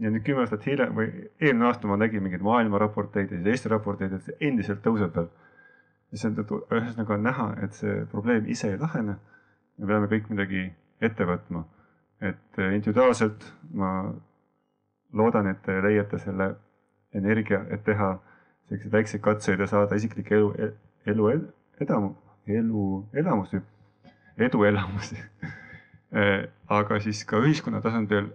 ja nüüd kümme aastat hiljem või eelmine aasta ma nägin mingeid maailma raporteid ja Eesti raporteid, et see endiselt tõuseb veel. ja see on ühesõnaga näha, et see probleem ise ei lahene. me peame kõik midagi ette võtma. et individuaalselt ma loodan, et te leiate selle energia, et teha selliseid väikseid katseid ja saada isiklikke elu, elu edamu elu elamusi, eduelamusi aga siis ka ühiskonna tasandil,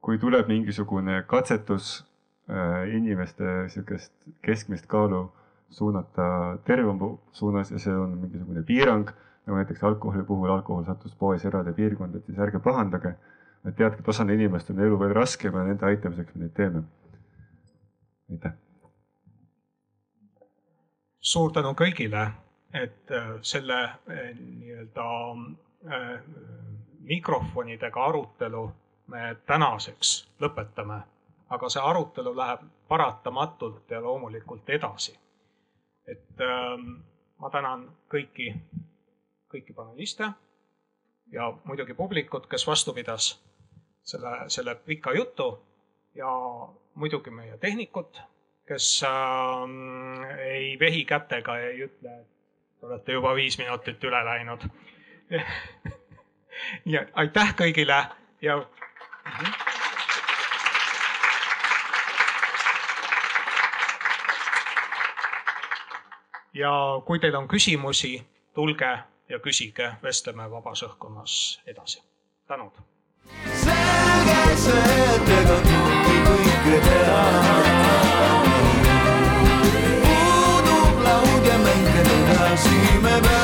kui tuleb mingisugune katsetus äh, inimeste sihukest keskmist kaalu suunata tervema suunas ja see on mingisugune piirang, nagu näiteks alkoholi puhul, alkohol sattus poes eraldi piirkonda, et siis ärge pahandage. et teadke, et osal inimestel on elu veel raskem ja nende aitamiseks me neid teeme. aitäh. suur tänu kõigile, et äh, selle äh, nii-öelda äh, mikrofonidega arutelu me tänaseks lõpetame, aga see arutelu läheb paratamatult ja loomulikult edasi. et ähm, ma tänan kõiki, kõiki paneliste ja muidugi publikut, kes vastu pidas selle, selle pika jutu ja muidugi meie tehnikut, kes äh, ei vehi kätega ja ei ütle, et te olete juba viis minutit üle läinud ja aitäh kõigile ja. ja kui teil on küsimusi, tulge ja küsige, vestleme vabas õhkkonnas edasi. tänud. selge see, et ega kõike teha. μαζί με μένα.